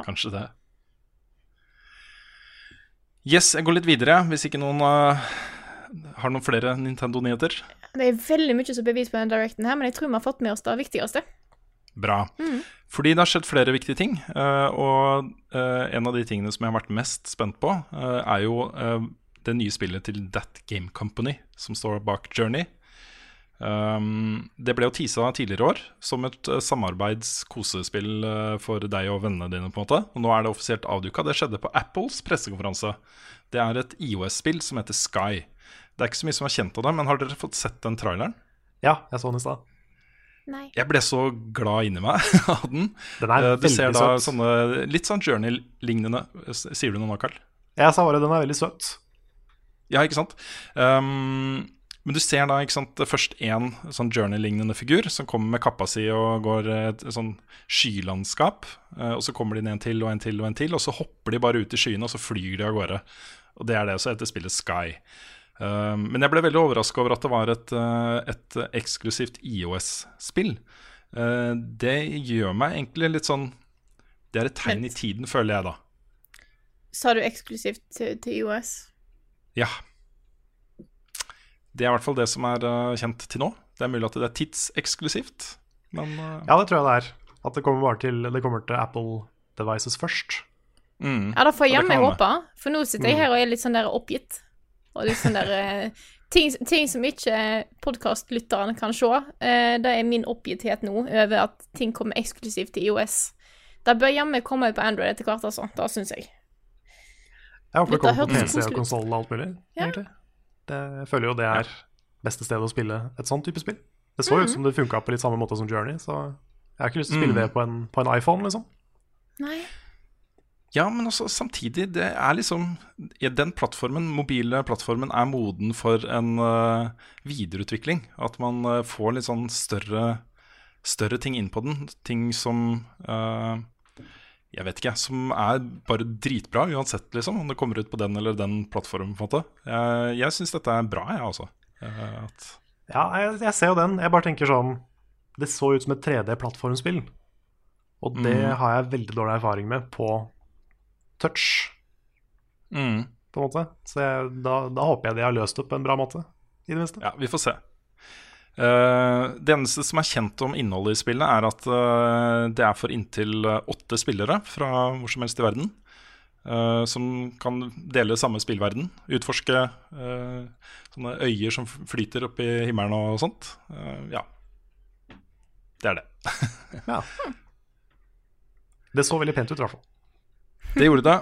Kanskje det. Yes, jeg går litt videre, hvis ikke noen uh, har noen flere Nintendo-nyheter. Det er veldig mye som bevis på den directen her, men jeg tror vi har fått med oss det viktigste. Bra. Fordi det har skjedd flere viktige ting. eh, og eh, en av de tingene som jeg har vært mest spent på, eh, er jo det nye spillet til That Game Company, som står bak Journey. Um, det ble jo teasa tidligere i år som et uh, samarbeids-kosespill uh, for deg og vennene dine. på en måte Og nå er det offisielt avduka. Det skjedde på Apples pressekonferanse. Det er et IOS-spill som heter Sky. Det er ikke så mye som er kjent av det, men har dere fått sett den traileren? Ja, jeg så den i stad. Nei. Jeg ble så glad inni meg av den. Den er Eh, Du ser da søt. sånne litt sånn Journey-lignende Sier du noe nå, Carl? Jeg sa bare den er veldig søt. Ja, ikke sant? Um, men du ser da ikke sant, først én sånn Journey-lignende figur som kommer med kappa si og går et, et sånn skylandskap. eh, og så kommer de inn en til og en til og en til, og så hopper de bare ut i skyene, og så flyr de av gårde. Og det er det som heter spillet Sky. Um, men jeg ble veldig overraska over at det var et, eh, et eksklusivt IOS-spill. Eh, det gjør meg egentlig litt sånn Det er et tegn i tiden, føler jeg da. Sa du eksklusivt til, til IOS? Ja. Det er i hvert fall det som er eh, kjent til nå. Det er mulig at det er tidseksklusivt, men Ja, det tror jeg det er. At det kommer bare til, det kommer til Apple devices først. mm. Ja, da får jeg jammen håpe, for nå sitter jeg her og er litt sånn der oppgitt. Og litt sånn der eh, ting, ting som ikke podkastlytterne kan se. Eh, det er min oppgitthet nå over at ting kommer eksklusivt til IOS. Det bør jammen komme på Android etter hvert, altså. Det syns jeg. Jeg håper det kommer på PC og konsoll og alt mulig. Ja. egentlig. Det, jeg føler jo det er beste stedet å spille et sånt type spill. Det så ut som det funka på litt samme måte som Journey, så jeg har ikke lyst til å spille Mm. det på en, på en iPhone, liksom. Nei. Ja, men også samtidig, det er liksom Den plattformen, mobile plattformen er moden for en uh, videreutvikling. At man uh, får litt sånn større, større ting inn på den. Ting som uh, Jeg vet ikke, som er bare dritbra uansett, liksom. Om det kommer ut på den eller den plattformen, på en måte. Jeg, jeg syns dette er bra, jeg, altså. Ja, jeg, jeg ser jo den. Jeg bare tenker sånn Det så ut som et 3D-plattformspill. Og det Mm. har jeg veldig dårlig erfaring med på touch, mm. på en måte. Så jeg, da, da håper jeg de har løst det på en bra måte, i det minste. Ja, vi får se. Uh, det eneste som er kjent om innholdet i spillet, er at uh, det er for inntil eh, åtte spillere fra hvor som helst i verden. Uh, som kan dele samme spillverden. Utforske sånne øyer som flyter opp i himmelen og sånt. Ja. Det er det. Ja. Det så veldig pent ut, i hvert fall. Det gjorde det.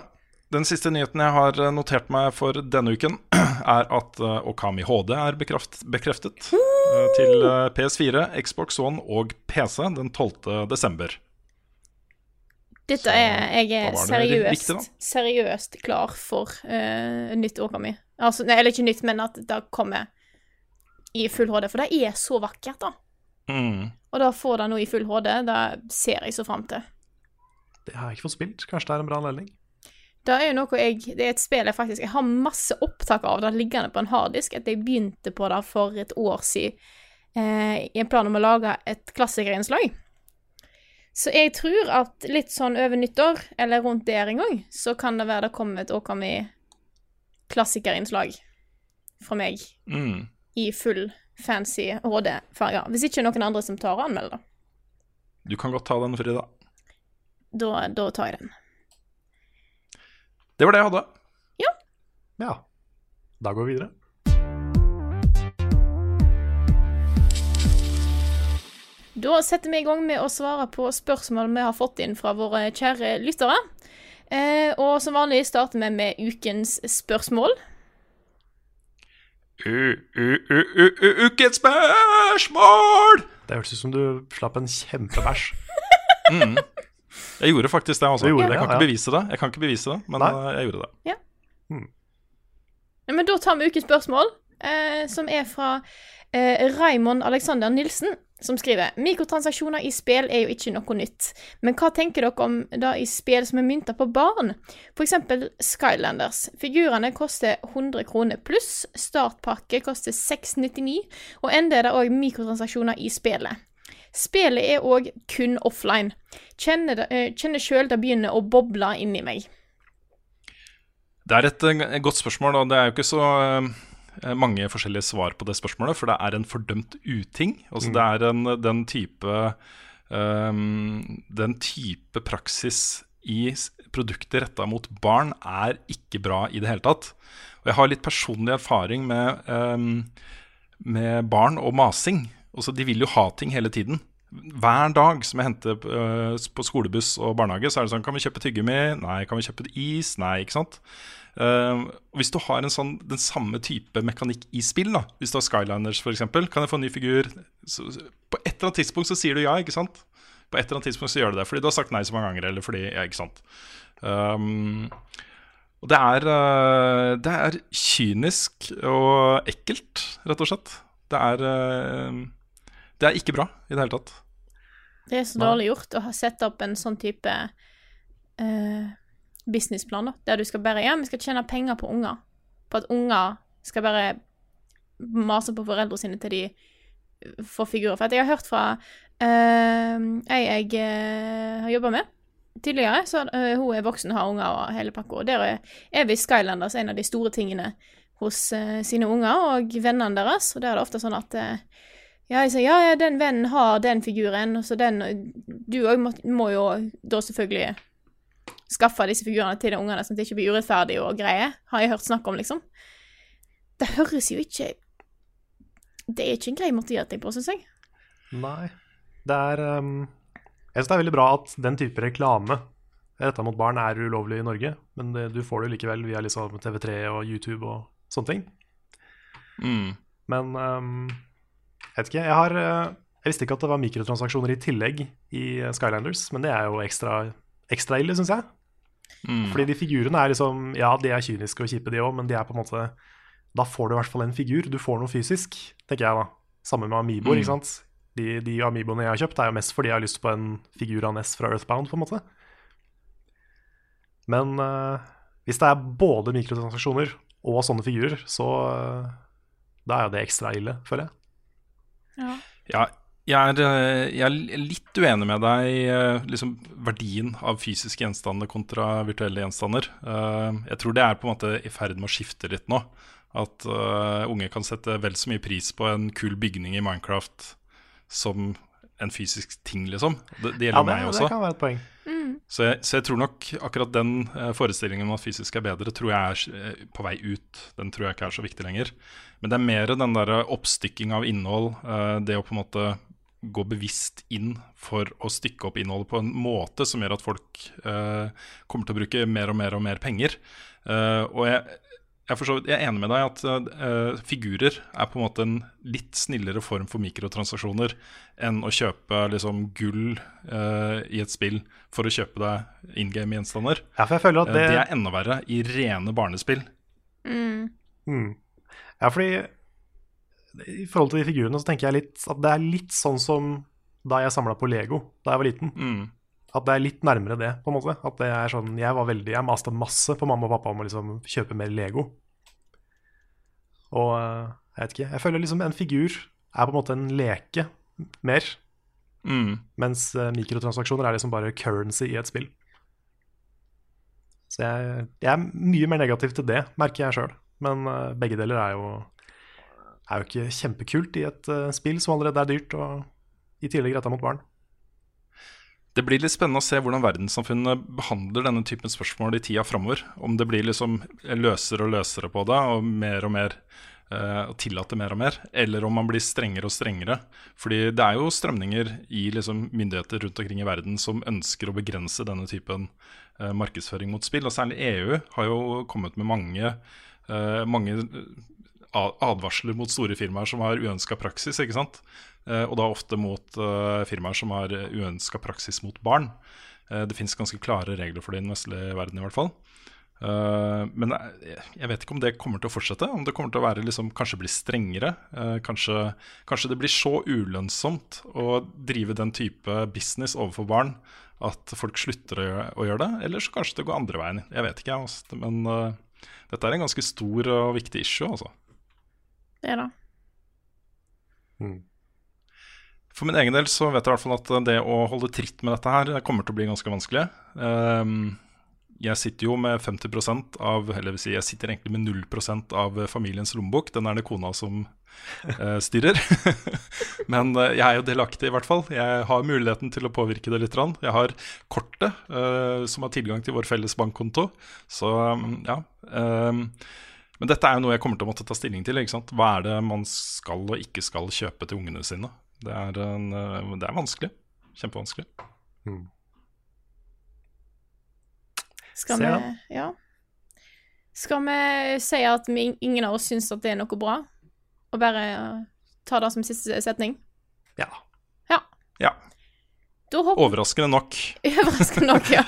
Den siste nyheten jeg har eh, notert meg for denne uken, er at eh, Okami HD er bekreft, bekreftet eh, til eh, PS4, Xbox One og PC den 12. desember. Dette er Jeg er seriøst, viktig, seriøst klar for uh, nytt Okami. Altså, nei, eller ikke nytt, men at det kommer i full HD. For det er så vakkert, da. Mm. Og da får det noe i full HD, det ser jeg så fram til. Det har jeg ikke fått spilt. Kanskje det er en bra anledning. Det er jo noe jeg Det er et spill jeg faktisk Jeg har masse opptak av det liggende på en harddisk. At jeg begynte på det for et år siden eh, i en plan om å lage et klassikerinnslag. Så jeg tror at litt sånn over nyttår, eller rundt der en gang, så kan det være det kommer et Åkami-klassikerinnslag fra meg Mm. i full fancy HD-farger. Hvis ikke noen andre som tar og anmelder det. Du kan godt ta den, Frida. Da, da tar jeg den. Det var det jeg hadde. Ja. Ja. Da går vi videre. Da setter vi i gang med å svare på spørsmål vi har fått inn fra våre kjære lyttere. Eh, og som vanlig starter vi med ukens spørsmål. U- u- u- Ukens spørsmål! Det hørtes ut som du slapp en kjempebæsj. Jeg gjorde faktisk det, altså. Gjorde jeg det, kan ja, ikke ja. bevise det, Jeg kan ikke bevise det, men Nei. eh, jeg gjorde det. Ja, men da tar vi ukens spørsmål, eh, som er fra eh, Raymond Alexander Nilsen, som skriver Mikrotransaksjoner i spill er jo ikke noe nytt, men hva tenker dere om det i spill som er mynta på barn? Eksempel Skylanders. Figurene koster 100 kroner pluss, startpakke koster 699, og enda er det òg mikrotransaksjoner i spillet. Spillet er òg kun offline. Kjenner, det- eh, sjøl det begynner å boble inni meg. Det er et, eh, godt spørsmål, og det er jo ikke så eh, mange forskjellige svar på det spørsmålet, for det er en fordømt uting. Altså Det er en, den type um, Den type praksis i produkter retta mot barn er ikke bra i det hele tatt. Og jeg har litt personlig erfaring med, um, med barn og masing. Altså De vil jo ha ting hele tiden. Hver dag som jeg henter eh, på skolebuss og barnehage, så er det sånn Kan vi kjøpe tyggegummi? Nei. Kan vi kjøpe is? Nei. Ikke sant? Uh, hvis du har sånn, den samme type mekanikk i spill, da hvis du har Skyliners f.eks., kan jeg få en ny figur? Så, på et eller annet tidspunkt så sier du ja, ikke sant? På et eller annet tidspunkt så gjør du det fordi du har sagt nei så mange ganger, eller fordi Ja, ikke sant. Um, og det er, uh, det er kynisk og ekkelt, rett og slett. Det er, eh, det er ikke bra i det hele tatt. Det er så dårlig gjort å ha sette opp en sånn type uh, businessplan, da, der du skal bare Ja, vi skal tjene penger på unger. På at unger skal bare mase på foreldrene sine til de får figurer. For at jeg har hørt fra uh, ei jeg eh, har jobba med tidligere, så uh, hun er voksen, har unger og hele pakka, og der er, er visst Skylanders en av de store tingene hos eh, sine unger og vennene deres, og der er det ofte sånn at eh, ja, jeg sier, ja, ja, den vennen har den figuren, så den Du òg må, må jo da selvfølgelig skaffe disse figurene til de ungene, sånn at det ikke blir urettferdig og greie, har jeg hørt snakk om, liksom. Det høres jo ikke Det er ikke en grei måte å gjøre ting på, syns jeg. Nei. Det er um, Jeg syns det er veldig bra at den type reklame retta mot barn er ulovlig i Norge, men det, du får det jo likevel via liksom TV3 og YouTube og sånne ting. Mm. Men um, jeg vet ikke. Jeg har uh, Jeg visste ikke at det var mikrotransaksjoner i tillegg i uh, Skylanders, men det er jo ekstra, ekstra ille, syns jeg. Mm. Fordi de figurene er liksom Ja, de er kyniske og kjipe, de òg, men de er på en måte Da får du i hvert fall en figur. Du får noe fysisk, tenker jeg da. Samme med Amiboer, Mm. ikke sant. De, de Amiboene jeg har kjøpt, er jo mest fordi jeg har lyst på en figur av Ness fra Earthbound, på en måte. Men uh, hvis det er både mikrotransaksjoner og sånne figurer, så uh, da er jo det ekstra ille, føler jeg. Ja. Ja, jeg er, eh, jeg er litt uenig med deg eh, liksom, verdien av fysiske gjenstander kontra virtuelle gjenstander. Eh, Jeg tror det er på en måte i ferd med å skifte litt nå. At unge kan sette vel så mye pris på en kul bygning i Minecraft som en fysisk ting, liksom. Det, det gjelder Ja, det, meg også. det kan være et poeng. Så jeg, så jeg tror nok akkurat den eh, forestillingen om at fysisk er bedre, tror jeg er eh, på vei ut. Den tror jeg ikke er så viktig lenger. Men det er mer den der oppstykking av innhold, eh, det å på en måte gå bevisst inn for å stykke opp innholdet på en måte som gjør at folk eh, kommer til å bruke mer og mer og mer penger. Eh, og jeg, jeg, er for så vidt- jeg er enig med deg at uh, figurer er på en måte en litt snillere form for mikrotransaksjoner enn å kjøpe liksom, gull uh, i et spill for å kjøpe deg in game-gjenstander. Ja, for jeg føler at Eh, det, det er enda verre i rene barnespill. Mm. Ja, fordi i forhold til de figurene så tenker jeg litt at det er litt sånn som da jeg samla på Lego da jeg var liten. Mm. At det er litt nærmere det, på en måte. At det er sånn, Jeg var veldig, jeg maste masse på mamma og pappa om å liksom kjøpe mer Lego. Og eh, jeg vet ikke, jeg føler liksom en figur er på en måte en leke mer. Mm. Mens eh, mikrotransaksjoner er liksom bare currency i et spill. Så jeg, jeg er mye mer negativ til det, merker jeg sjøl. Men eh, begge deler er jo, er jo ikke kjempekult i et spill som allerede er dyrt, og i tillegg retta mot barn. Det blir litt spennende å se hvordan verdenssamfunnet behandler denne typen spørsmål i tida framover. Om det blir liksom løsere og løsere på det, og mer og mer eh, og tillater mer og mer, eller om man blir strengere og strengere. Fordi det er jo strømninger i liksom, myndigheter rundt omkring i verden som ønsker å begrense denne typen eh, markedsføring mot spill. Og særlig EU har jo kommet med mange, eh, mange advarsler mot store firmaer som har uønska praksis. ikke sant? Eh, og da ofte mot eh, firmaer som har uønska praksis mot barn. Eh, det fins ganske klare regler for det i den vestlige verden, i hvert fall. Eh, men jeg, jeg vet ikke om det kommer til å fortsette. Om det kommer til å være liksom, kanskje bli strengere. Eh, kanskje, kanskje det blir så ulønnsomt å drive den type business overfor barn at folk slutter å gjøre, å gjøre det. Eller så kanskje det går andre veien. Jeg vet ikke, jeg. Altså. Men dette er en ganske stor og viktig issue, altså. Det er det. For min egen del så vet jeg i hvert fall at det å holde tritt med dette her kommer til å bli ganske vanskelig. Ehm, jeg sitter jo med 50% av Eller vil si, jeg sitter egentlig med 0% av familiens lommebok. Den er det kona som eh, styrer. Men eh, jeg er jo delaktig, i hvert fall. Jeg har muligheten til å påvirke det litt. Jeg har kortet, eh, som har tilgang til vår felles bankkonto. Så mm, ja. ehm, men dette er jo noe jeg kommer til å måtte ta stilling til. Hva er det man skal og ikke skal kjøpe til ungene sine? Det er, en, eh, det er vanskelig. Kjempevanskelig. Skal Se, vi Ja. Skal vi si at vi, ingen av oss syns at det er noe bra? Og bare eh, ta det som siste setning? Ja. Ja. Ja. Overraskende nok. Overraskende nok, ja.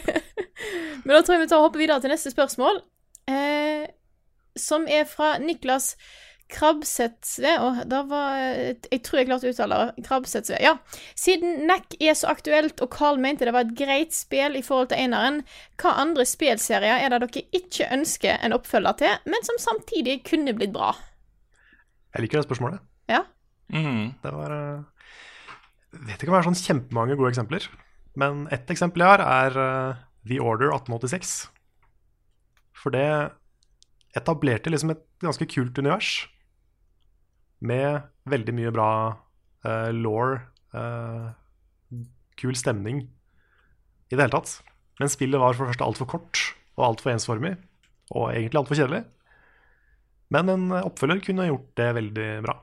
Men da tror jeg vi tar og hopper videre til neste spørsmål, eh, som er fra Niklas Krabbsetsve. Og da var Jeg tror jeg klarte å uttale det. Krabbsetsve. Ja. Siden NAC er så aktuelt, og Carl mente det var et greit spill i forhold til eneren, hva andre spillserier er det dere ikke ønsker en oppfølger til, men som samtidig kunne blitt bra? Jeg liker det spørsmålet. Ja. Mhm. Det var Jeg Vet ikke om det er sånn kjempemange gode eksempler, men ett eksempel jeg har, er eh, The Order 1886. For det etablerte liksom et ganske kult univers med veldig mye bra uh, law, kul stemning i det hele tatt. Men spillet var for det første altfor kort og altfor ensformig, og egentlig altfor kjedelig. Men en oppfølger kunne gjort det veldig bra,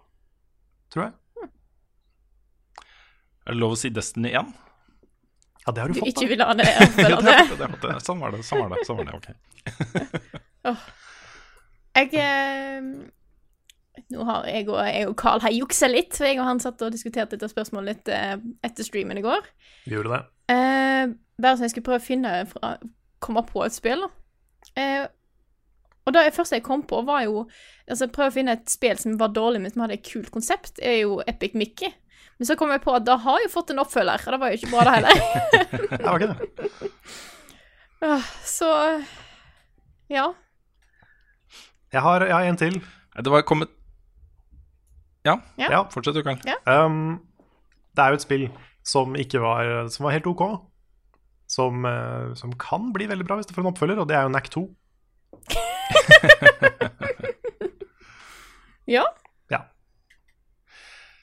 tror jeg. Er det lov å si Destiny 1? Ja, det har du Du fått, ikke da. vil ha det Ja, det, det, det, sånn var det. Sånn var det, sånn var det ok. Jeg eh, Nå har jeg og, jeg og Carl har juksa litt, for jeg og han satt og diskuterte dette spørsmålet litt eh, etter streamen i går. Vi gjorde det. Eh, bare så jeg skulle prøve å finne fra, komme på et spill. Eh, og det første jeg kom på, var jo altså Prøve å finne et spill som var dårlig, men som hadde et kult konsept, er jo Epic Mickey. Men så kom jeg på at det har jo fått en oppfølger, og det var jo ikke bra, det heller. Det var ikke det. Åh, så Ja. Jeg har, jeg har en til. Det var kommet Ja, Ja. Ja. fortsett du, Karl. Um, det er jo et spill som ikke var Som var helt OK. Som, uh, som kan bli veldig bra hvis det får en oppfølger, og det er jo NAC 2. Ja. Ja.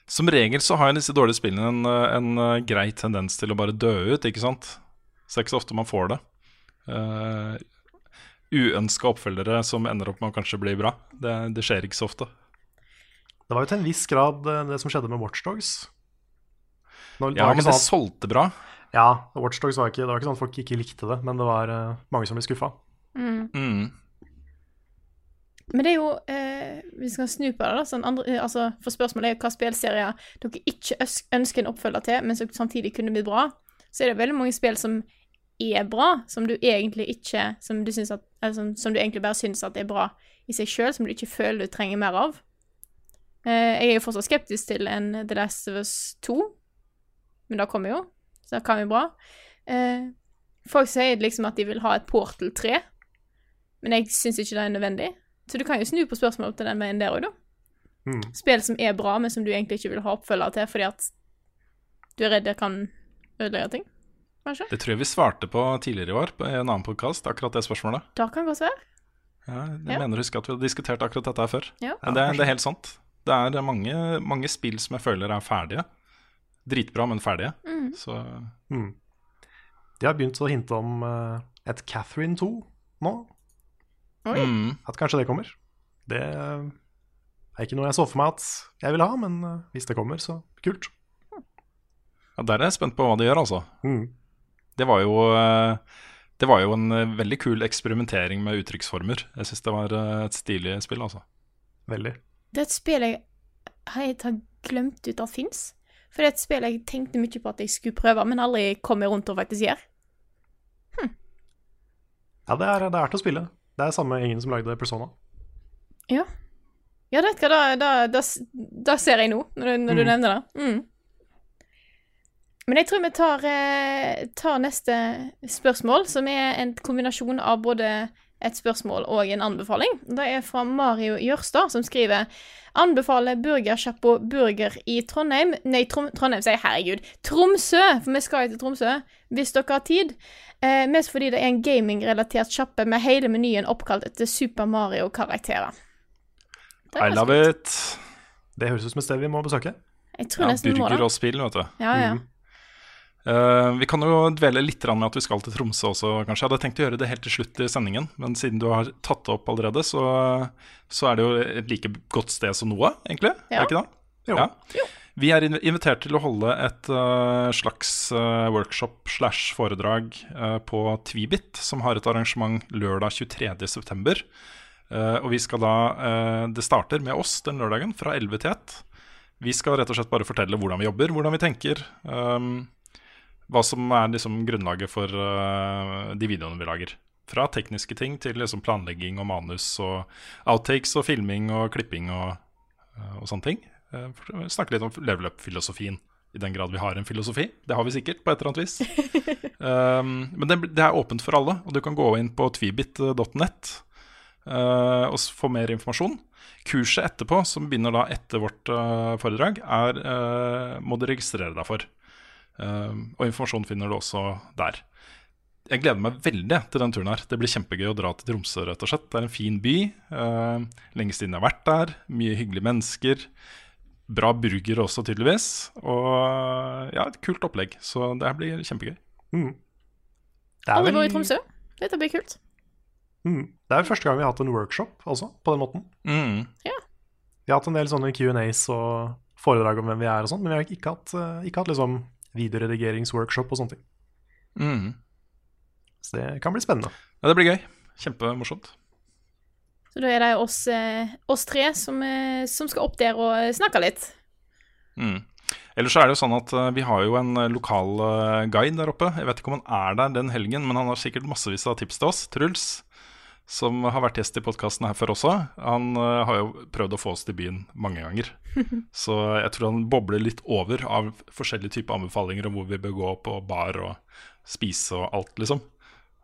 Som regel så har jo disse dårlige spillene en, en uh, grei tendens til å bare dø ut, ikke sant? Så det er ikke så ofte man får det. Uh, Uønska oppfølgere som ender opp med å kanskje bli bra. Det, det skjer ikke så ofte. Det var jo til en viss grad eh, det som skjedde med Watchdogs. Når, Ja, men det sånn at, solgte bra. ja, Watchdogs var ikke, det var ikke sånn at folk ikke likte det, men det var uh, mange som ble skuffa. Mm. Men det er jo eh, Vi skal snu på det, da. Sånn andre, eh, altså, for spørsmålet er jo hva spillserier dere ikke ønsker en oppfølger til, men som samtidig kunne blitt bra. Så er det veldig mange spill som er bra, som du egentlig ikke Som du, at, som, som du egentlig bare syns at er bra i seg sjøl, som du ikke føler du trenger mer av. Eh, jeg er jo fortsatt skeptisk til en The Last of Us 2, men det kommer jo, så det kan jo bra. Eh, folk sier liksom at de vil ha et Portal 3, men jeg syns ikke det er nødvendig. Så du kan jo snu på spørsmålet til den veien der òg, da. Mm. Spill som er bra, men som du egentlig ikke vil ha oppfølger til fordi at du er redd det kan ødelegge ting. Kanskje? Det tror jeg vi svarte på tidligere i år på en annen podkast, akkurat det spørsmålet. Det kan godt være. Ja, jeg Ja. mener å huske at vi har diskutert akkurat dette her før. Ja. Det, det er helt sant. Det er mange, mange spill som jeg føler er ferdige. Dritbra, men ferdige. Så Mm. De har begynt å hinte om eh, et Catherine 2 nå. Oi. mm. At kanskje det kommer. Det er ikke noe jeg så for meg at jeg ville ha, men eh, hvis det kommer, så kult. ja, Der er jeg spent på hva de gjør, altså. Mm. Det var jo eh, Det var jo en eh, veldig kul eksperimentering med uttrykksformer. Jeg syns det var eh, et stilig spill, altså. Veldig. Det er et spill jeg helt har glemt ut at fins. For det er et spill jeg tenkte mye på at jeg skulle prøve, men aldri kom jeg rundt og faktisk gjør. Ja, det er, det er til å spille. Det er samme gjengen som lagde Persona. Ja. Ja, vet du hva, da, da, da, da ser jeg nå, når du, når du Mm. nevner det. Mm. Men jeg tror vi tar, eh, tar neste spørsmål, som er en kombinasjon av både et spørsmål og en anbefaling. Det er fra Mario Jørstad, som skriver Anbefaler burgersjappa Burger i Trondheim Nei, Trom Trondheim, sier. Herregud. Tromsø! For vi skal jo til Tromsø, hvis dere har tid. Eh, mest fordi det er en gamingrelatert sjappe med hele menyen oppkalt etter Super Mario-karakterer. Er I love it. Det høres ut som et sted vi må besøke. Jeg tror Ja, nesten vi må burger det. og spill, vet du. Ja, ja. Mm. Eh, vi kan jo dvele litt med at vi skal til Tromsø også, kanskje. Jeg hadde tenkt å gjøre det helt til slutt i sendingen, men siden du har tatt det opp allerede, så, så er det jo et like godt sted som noe, egentlig. Ja. Er det ikke det? Jo. Ja. Vi er invitert til å holde et uh, slags uh, workshop slash foredrag på Tvibit, som har et arrangement lørdag 23.9. Uh, og vi skal da Det starter med oss den lørdagen fra 11 til 1. Vi skal rett og slett bare fortelle hvordan vi jobber, hvordan vi tenker. um, hva som er liksom grunnlaget for uh, de videoene vi lager. Fra tekniske ting til liksom planlegging og manus og outtakes og filming og klipping og, uh, og sånne ting. Uh, snakke litt om level up-filosofien, i den grad vi har en filosofi. Det har vi sikkert, på et eller annet vis. um, men det, det er åpent for alle, og du kan gå inn på tvibit.net og få mer informasjon. Kurset etterpå, som begynner da etter vårt foredrag, er, må du registrere deg for. Um, og informasjon finner du også der. Jeg gleder meg veldig til den turen her. Det blir kjempegøy å dra til Tromsø. rett og slett. Det er en fin by. Uh, lenge siden jeg har vært der. Mye hyggelige mennesker. Bra burger også, tydeligvis. Og ja, et kult opplegg. Så det her blir kjempegøy. Mm. Det er vel- vært i Tromsø. Dette blir kult. Mm. Det er vel første gang vi har hatt en workshop også, på den måten. Mm. Vi har hatt en del sånne Q&As og foredrag om hvem vi er og sånn, men vi har ikke hatt, eh, ikke hatt liksom videoredigeringsworkshop og sånne ting. Mm. Så det kan bli spennende. Ja, det blir gøy. Kjempemorsomt. Så da er det oss, eh, oss tre som, eh, som skal opp der og eh, snakke litt. Mm. Ellers så er det jo sånn at vi har jo en lokal guide der oppe. Jeg vet ikke om han er der den helgen, men han har sikkert massevis av tips til oss. Truls, som har vært gjest i podkasten her før også. Han har jo prøvd å få oss til byen mange ganger. så jeg tror han bobler litt over av forskjellige typer anbefalinger om hvor vi bør gå på bar og spise og alt, liksom.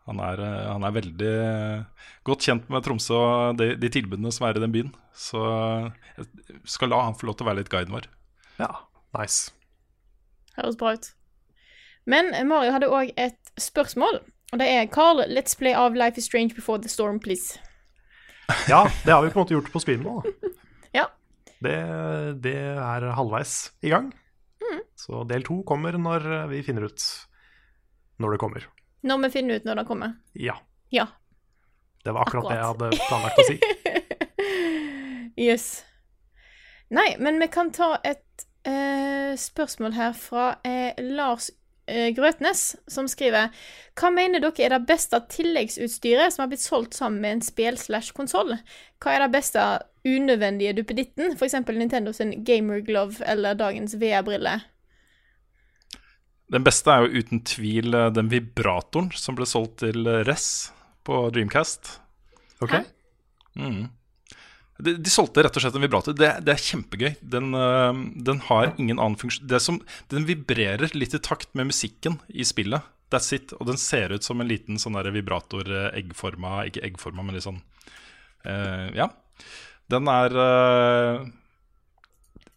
Han er, eh, han er veldig eh, godt kjent med Tromsø og de, de tilbudene som er i den byen. Så jeg skal la han få lov til å være litt guiden vår. Ja, nice. Høres bra ut. Men eh, Mario hadde òg et spørsmål. Og det er Carl, let's play av Life is Strange Before the Storm, please. Ja, det har vi på en måte gjort på stream nå. Det, det er halvveis i gang. Så del to kommer når vi finner ut når det kommer. Når vi finner ut når det kommer. Ja. Ja. Det var akkurat, det jeg hadde planlagt å si. Yes. Nei, men vi kan ta et eh, eh, spørsmål her fra uh, Lars eh, Grøtnes, som skriver Hva mener dere er det beste tilleggsutstyret som har blitt solgt sammen med en spill slash konsoll? Hva er det beste unødvendige duppeditten? F.eks. Nintendo sin Gamer Glove eller dagens VR-brille. Den beste er jo uten tvil eh, den vibratoren som ble solgt til Ress på Dreamcast. Ok? Mm. De, de solgte rett og slett en vibrator. Det, det er kjempegøy. Den, øh, den har ingen annen funksjon det som, Den vibrerer litt i takt med musikken i spillet. That's it. Og den ser ut som en liten sånn vibrator eh, Ikke eggforma, men litt sånn uh, Ja. Den er uh,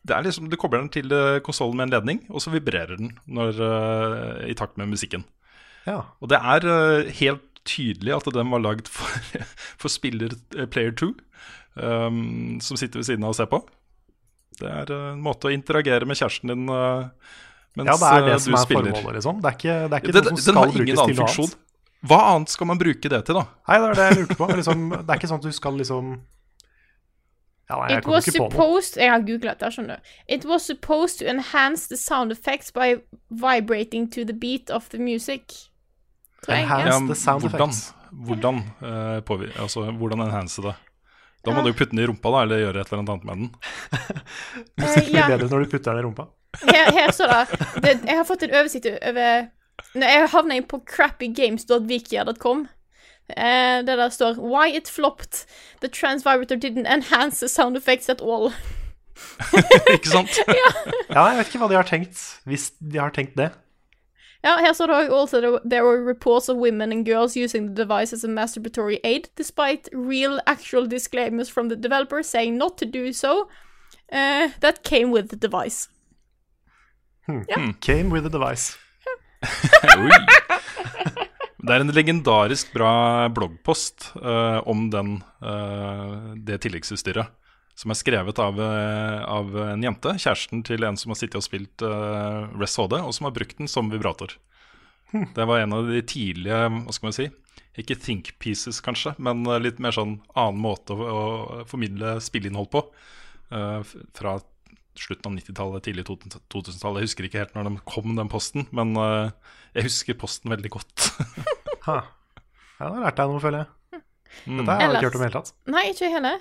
det er liksom, Du kobler den til konsollen med en ledning, og så vibrerer den når, uh, i takt med musikken. Ja. Og det er helt tydelig at den var lagd for, for spiller eh, player 2, um, som sitter ved siden av og ser på. Det er øh, en måte å interagere med kjæresten din uh, mens ja, det er det øh, som er spiller. formålet, liksom. Det er ikke, det er ikke Det- noe som den skal har brukes ingen til noe funksjon. annet. Hva annet skal man bruke det til, da? Nei, det er det jeg lurte på. Liksom, det er ikke sånn at du skal liksom Ja, nei, It was supposed Jeg har googlet det, skjønner du. It was supposed to enhance the sound effects by vibrating to the beat of the music. Tror. Enhance the sound hvordan effects. hvordan, uh, altså, hvordan enhance det? Da må du jo putte den i rumpa, da, eller gjøre et eller annet med den. det Mye ja. bedre når du putter den i rumpa. Her, her står det, det Jeg har fått en oversikt over Når jeg havna inn på crappygames.wikia.com. Eh, der står Why it flopped. The transvibrator didn't enhance the sound effects at all. Ikke sant? Ja, jeg vet ikke hva de har tenkt, hvis de har tenkt det. Ja, her står det òg also there- were reports of women and girls using the device as a masturbatory aid, despite real actual disclaimers from the developer saying not to do so. Uh, that came with the device. Came with the device. Det er en legendarisk bra bloggpost uh, om den, uh, det tilleggsutstyret. Som er skrevet av, eh, av en jente, kjæresten til en som har sittet og spilt uh, Rest HD, og som har brukt den som vibrator. Det var en av de tidlige, hva skal man si, ikke think pieces kanskje, men eh, litt mer sånn annen måte å, å formidle spilleinnhold på. Uh, fra slutten av 90-tallet, tidlig 2000-tallet. Jeg husker ikke helt når de kom, den posten, men uh, jeg husker posten veldig godt. Ha. Ja, da lærte jeg noe, føler jeg. Mm. Dette har jeg ikke hørt om i det hele tatt. Nei, ikke heller.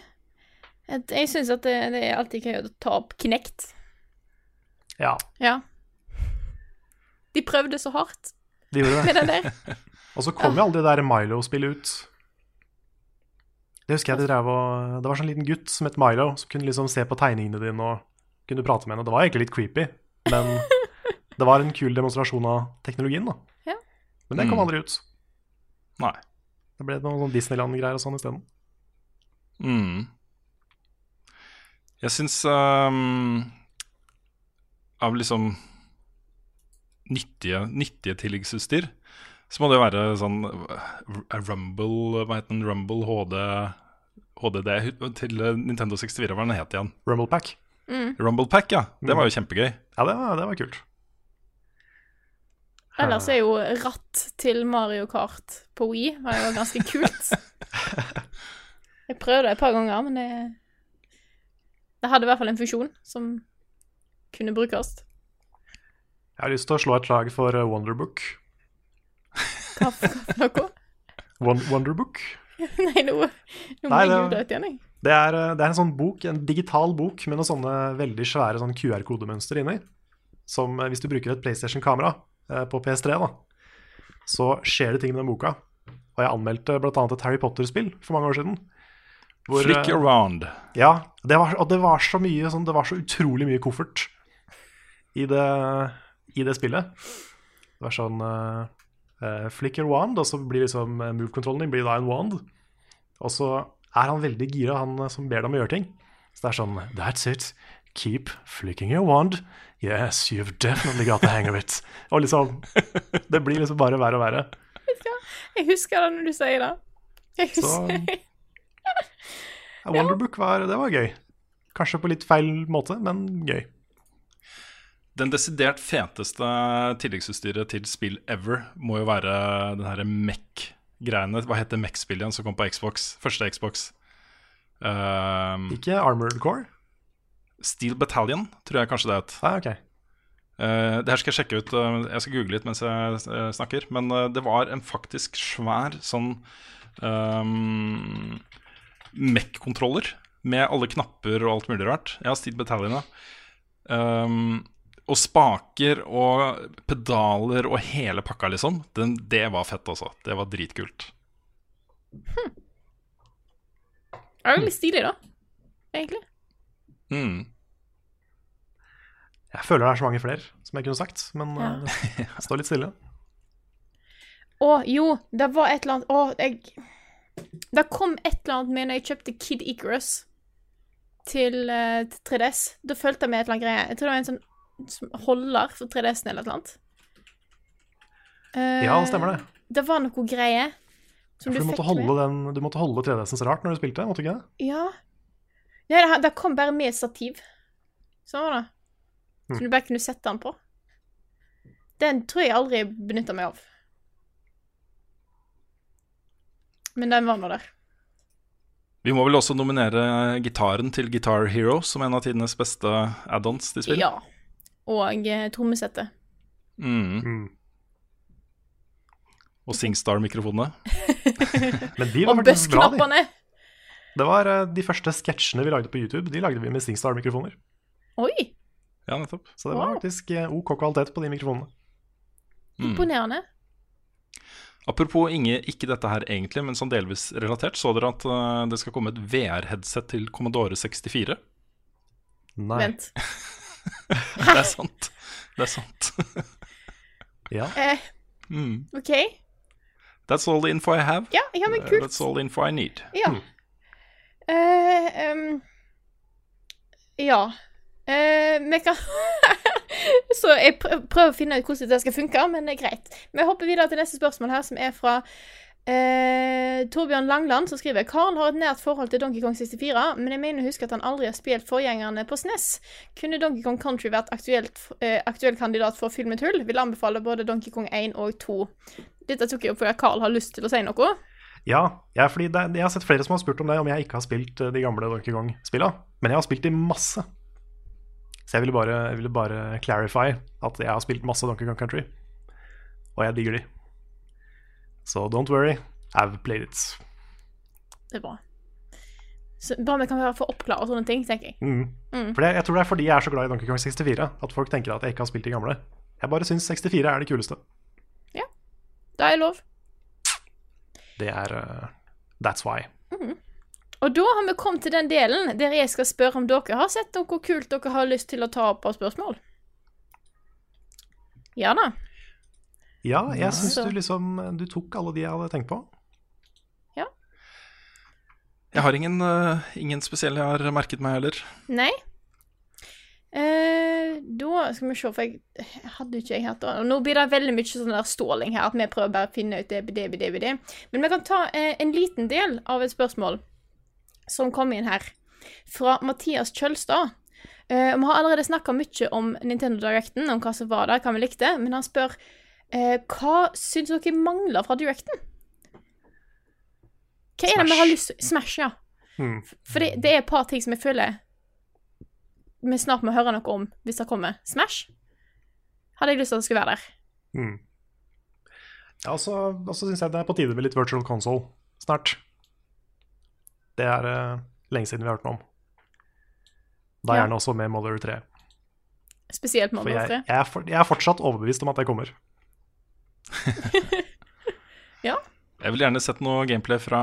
Jeg syns at det, det er alltid gøy å ta opp Kinect. Ja, Ja. De prøvde så hardt de gjorde det. med den der. Og så kom jo aldri det der Milo-spillet ut. Det husker jeg de drev og Det var sånn liten gutt som het Milo, som kunne liksom se på tegningene dine og kunne prate med henne. Det var egentlig litt creepy, men det var en kul demonstrasjon av teknologien, da. Ja. Men det kom Mm. aldri ut. Nei. Det ble noen sånn Disneyland-greier og sånn isteden. Mm. Jeg syns um, Av liksom nyttige, nyttige tilleggsutstyr så må det jo være sånn eh, Rumble Hva heter den? Rumble HD HDD til eh, Nintendo 64, hva den het igjen? Rumble Pack. Rumble Pack, ja. Det var jo kjempegøy. Ja, det var, det var kult. Ellers er jo ratt til Mario Kart på Wii var jo ganske kult. Jeg prøvde det et par ganger, men det Det hadde i hvert fall en funksjon som kunne brukes. Jeg har lyst til å slå et slag for eh, Wonderbook. Hva for noe? Wonderbook? Nei, nå, nå må Nei, jeg det- google det igjen, jeg. Det er, eh, det er en sånn bok, en digital bok med noen sånne veldig svære sånn QR-kodemønster inni. Som eh, hvis du bruker et PlayStation-kamera eh, på PS3, da, så skjer det ting med den boka. Og jeg anmeldte bl.a. et Harry Potter-spill for mange år siden. Hvor, Flick eh, around. Ja, det var, og det var så mye sånn, det var så utrolig mye koffert i det, i det spillet. Det var sånn uh, eh, flicker wand, og så blir liksom eh, move-kontrollen din blir da en wand. Og så er han veldig gira, han eh, som ber deg om å gjøre ting. Så det er sånn That's it. Keep flicking your wand. Yes, you've definitely got the hang of it. Og liksom Det blir liksom bare verre og verre. Jeg husker det når du sier det. Jeg husker Ja, Wonderbook var, det var gøy. Kanskje på litt feil måte, men gøy. Den desidert feteste tilleggsutstyret til spill ever må jo være den herre MEC-greiene. Hva heter MEC-spillet igjen som kom på Xbox? Første Xbox. Um, Ikke Armored Core? Steel Battalion, tror jeg kanskje det het. Ah, ok. Uh, det her skal jeg sjekke ut. eh, jeg skal google litt mens jeg eh, snakker. Men det var en faktisk svær sånn um, MEC-kontroller med alle knapper og alt mulig rart. Jeg har Steed Battalion. Um, og spaker og pedaler og hele pakka, liksom. Den, det var fett, altså. Det var dritkult. Det er veldig stilig, da. Egentlig. Mm. Jeg føler det er så mange flere som jeg kunne sagt, men Ja. uh, står litt stille. Å, jo, det var et eller annet Å, jeg Det kom et eller annet med når jeg kjøpte Kid Icarus til, uh, til 3DS. Da fulgte jeg med et eller annet greie. Jeg tror det var en sånn som holder for 3DS-en eller et eller annet. Uh, Ja, stemmer det. Det var noe greie som For du, du måtte den, du måtte holde 3DS-en så rart når du spilte, måtte du ikke det? Ja. Nei, det, det kom bare med stativ. Sånn var det. Mm. Som du bare kunne sette den på. Den tror jeg aldri benytta meg av. Men den var nå der. Vi må vel også nominere gitaren til Guitar Hero som en av tidenes beste add-ons til spill. Ja. Og eh, trommesettet. Mm. Mm. Og SingStar-mikrofonene. Men de var Og faktisk bra, de. Det var eh, de første sketsjene vi lagde på YouTube, de lagde vi med SingStar-mikrofoner. Oi! Ja, nettopp. Så det var Wow. faktisk eh, OK kvalitet på de mikrofonene. Mm. Imponerende. Apropos Inge, ikke dette her egentlig, men sånn delvis relatert. Så dere at eh, det skal komme et VR-headset til Commodore 64? Nei. Vent. Det er sant. Det er sant. Ja. Eh, Mm. OK. That's all the info I have. Ja, ja, men Uh, kult. That's all the info I need. Ja. Mm. Uh, um, ja. Eh, vi kan Så jeg prøver å finne ut hvordan det skal funke, men det er greit. Vi hopper videre til neste spørsmål her, som er fra eh, Torbjørn Langland, som skriver Carl har et nært forhold til Donkey Kong 64, men jeg mener å huske at han aldri har spilt forgjengerne på SNES. Kunne Donkey Kong Country vært aktuelt, eh, aktuell kandidat for filmet hull? Vil anbefale både Donkey Kong 1 og 2. Dette tok jeg opp fordi Carl har lyst til å si noe. Ja, jeg, fordi det, jeg har sett flere som har spurt om det, om jeg ikke har spilt eh, de gamle Donkey Kong-spillene. Men jeg har spilt de masse. Så jeg ville bare, jeg ville bare clarify at jeg har spilt masse Donkey Kong Country. Og jeg digger de. Så don't worry, I've played it. Det er bra. Så bare vi kan få oppklare sånne ting, tenker jeg. Mm. Mm. For det, jeg tror det er fordi jeg er så glad i Donkey Kong 64 at folk tenker at jeg ikke har spilt de gamle. Jeg bare syns 64 er det kuleste. Ja. Det er lov. Det er uh, That's why. Og da har vi kommet til den delen der jeg skal spørre om dere har sett noe kult dere har lyst til å ta opp av spørsmål. Ja da. Ja, jeg syns du liksom Du tok alle de jeg hadde tenkt på. Ja. Jeg har ingen, uh, ingen spesielle jeg har merket meg heller. Nei. Eh, da skal vi se, for jeg hadde ikke jeg hatt det. Nå blir det veldig mye sånn der ståling her, at vi prøver bare å finne ut det, det, det, det. Men vi kan ta eh, en liten del av et spørsmål som kom inn her, fra Mathias Kjølstad. Uh, vi har allerede snakka mye om Nintendo Directen, om hva som var der, hva vi likte, men han spør uh, hva syns dere mangler fra Directen? Hva er det vi har lyst til Smash, ja. Mm. For det, det er et par ting som jeg føler vi snart må høre noe om hvis det kommer. Smash hadde jeg lyst til at det skulle være der. Mm. Ja, og så og syns jeg det er på tide med litt virtual console snart. Det er uh, lenge siden vi har hørt noe om. Da Ja. gjerne også med Mother 3. Spesielt For jeg, 3. jeg, er for, jeg er fortsatt overbevist om at det kommer. Ja. Jeg vil gjerne sett noe gameplay fra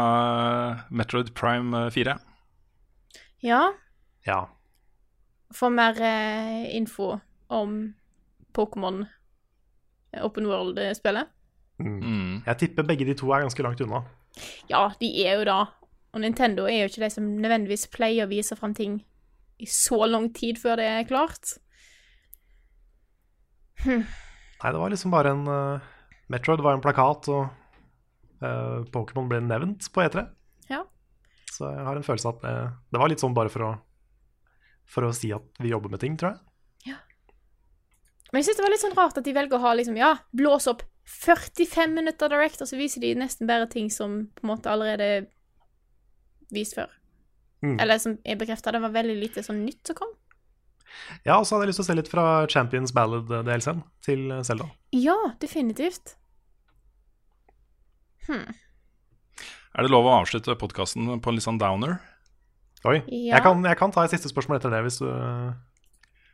Metroid Prime eh, 4. ja. Ja. Få mer uh, info om Pokémon eh, Open World-spillet. Mm. Mm. Jeg tipper begge de to er ganske langt unna. Ja, de er jo da. Og Nintendo er jo ikke de som nødvendigvis pleier å vise fram ting i så lang tid før det er klart. Nei, det var liksom bare en uh, Metroid var en plakat, og uh, Pokémon ble nevnt på E3. Ja. Så jeg har en følelse av at det, det var litt sånn bare for å, for å si at vi jobber med ting, tror jeg. Men jeg synes det var litt sånn rart at de velger å ha liksom, ja, blås opp 45 minutter direct, og så viser de nesten bare ting som på en måte allerede er vist før. Mm. Eller som er bekrefta. Det var veldig lite sånn nytt som kom. Ja, og så hadde jeg lyst til å se litt fra Champions Ballad-DLC-en til Selda. Ja, definitivt. Er det lov å avslutte podkasten på en litt sånn downer? Oi. Ja. Jeg, kan, jeg kan ta et siste spørsmål etter det, hvis du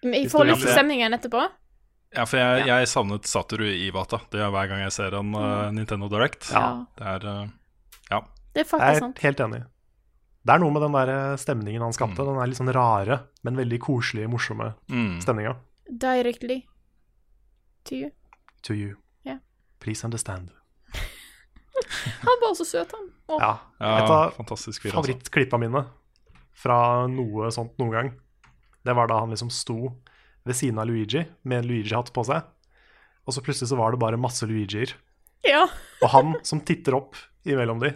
Men Jeg får forhold til stemningen etterpå Ja, for jeg, jeg savnet Satoru Iwata. Det gjør hver gang jeg ser en uh, Nintendo Direct. Ja. Det er uh, Ja. Det er Jeg er helt enig. Det er noe med den der stemningen han skapte. Mm. Den er litt sånn rare, men veldig koselige, morsomme Mm. stemninga. Directly to you. To you. Ja. Please understand. Han var også søt, han. Åh. Ja. Et av ja, altså. favorittklippene mine fra noe sånt noen gang, det var da han liksom sto ved siden av Luigi med en Luigi-hatt på seg, og så plutselig så var det bare masse Luigier. Ja. Og han som titter opp imellom de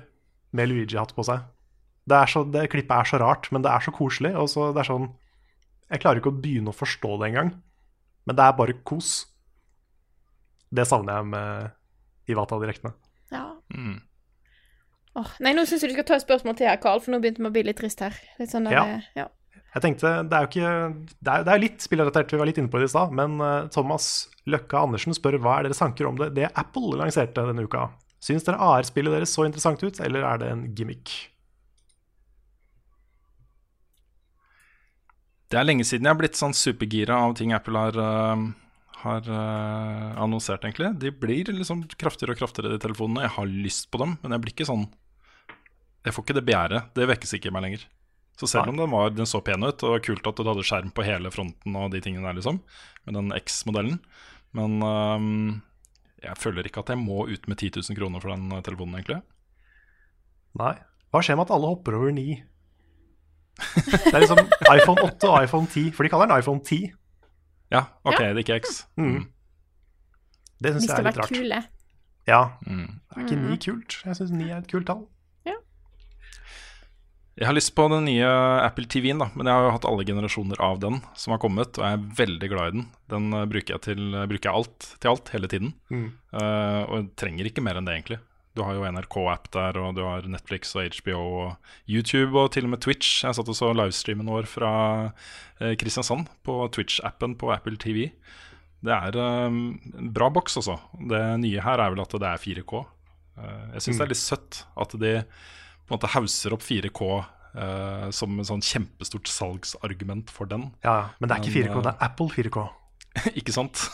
med Luigi-hatt på seg. Det, er så, det klippet er så rart, men det er så koselig. Og så det er sånn Jeg klarer ikke å begynne å forstå det engang, men det er bare kos. Det savner jeg med Ivata-direktene. ja. Mm. Åh, nei, nå syns jeg du skal ta et spørsmål til her, Carl, for nå begynte vi å bli litt trist her. Litt sånn der, Ja. ja. Jeg tenkte, Det er jo ikke Det er, det er litt spillrelatert, vi var litt inne på det i stad, men eh, Thomas Løkka Andersen spør hva er deres tanker om det, det Apple lanserte denne uka. Syns dere AR-spillet deres så interessant ut, eller er det en gimmick? Det er lenge siden jeg har blitt sånn supergira av ting Apple har, uh, har uh, annonsert, egentlig. De blir liksom kraftigere og kraftigere, de telefonene. Jeg har lyst på dem, men jeg blir ikke sånn Jeg får ikke det begjæret. Det vekkes ikke i meg lenger. Så selv om den, var, den så pen ut, og kult at du hadde skjerm på hele fronten og de tingene der, liksom, med den X-modellen, men eh, jeg føler ikke at jeg må ut med 10 000 kroner for den telefonen, egentlig. Nei. Hva skjer med at alle hopper over 9? Det er liksom iPhone 8 og iPhone 10, for de kaller den iPhone 10. Ja, OK, det er ikke X. Mm. Det De syns jeg er litt rart. kule. Ja, Mm. er ikke 9 kult? Jeg syns 9 er et kult tall. Jeg har lyst på den nye Apple TV-en, da, men jeg har jo hatt alle generasjoner av den som har kommet, og jeg er veldig glad i den. Den eh, bruker jeg til, bruker jeg alt, til alt hele tiden. Mm. Uh, og jeg trenger ikke mer enn det, egentlig. Du har jo NRK-app der, og du har Netflix og HBO og YouTube og til og med Twitch. Jeg satt og så livestreamen vår fra eh, Kristiansand på Twitch-appen på Apple TV. Det er eh, en bra boks, også. Det nye her er vel at det er 4K. Eh, jeg syns det er litt søtt at de på en måte hauser opp 4K uh, som en sånn kjempestort salgsargument for den. Ja, ja. Men det er ikke 4K, det er Apple 4K. ikke sant?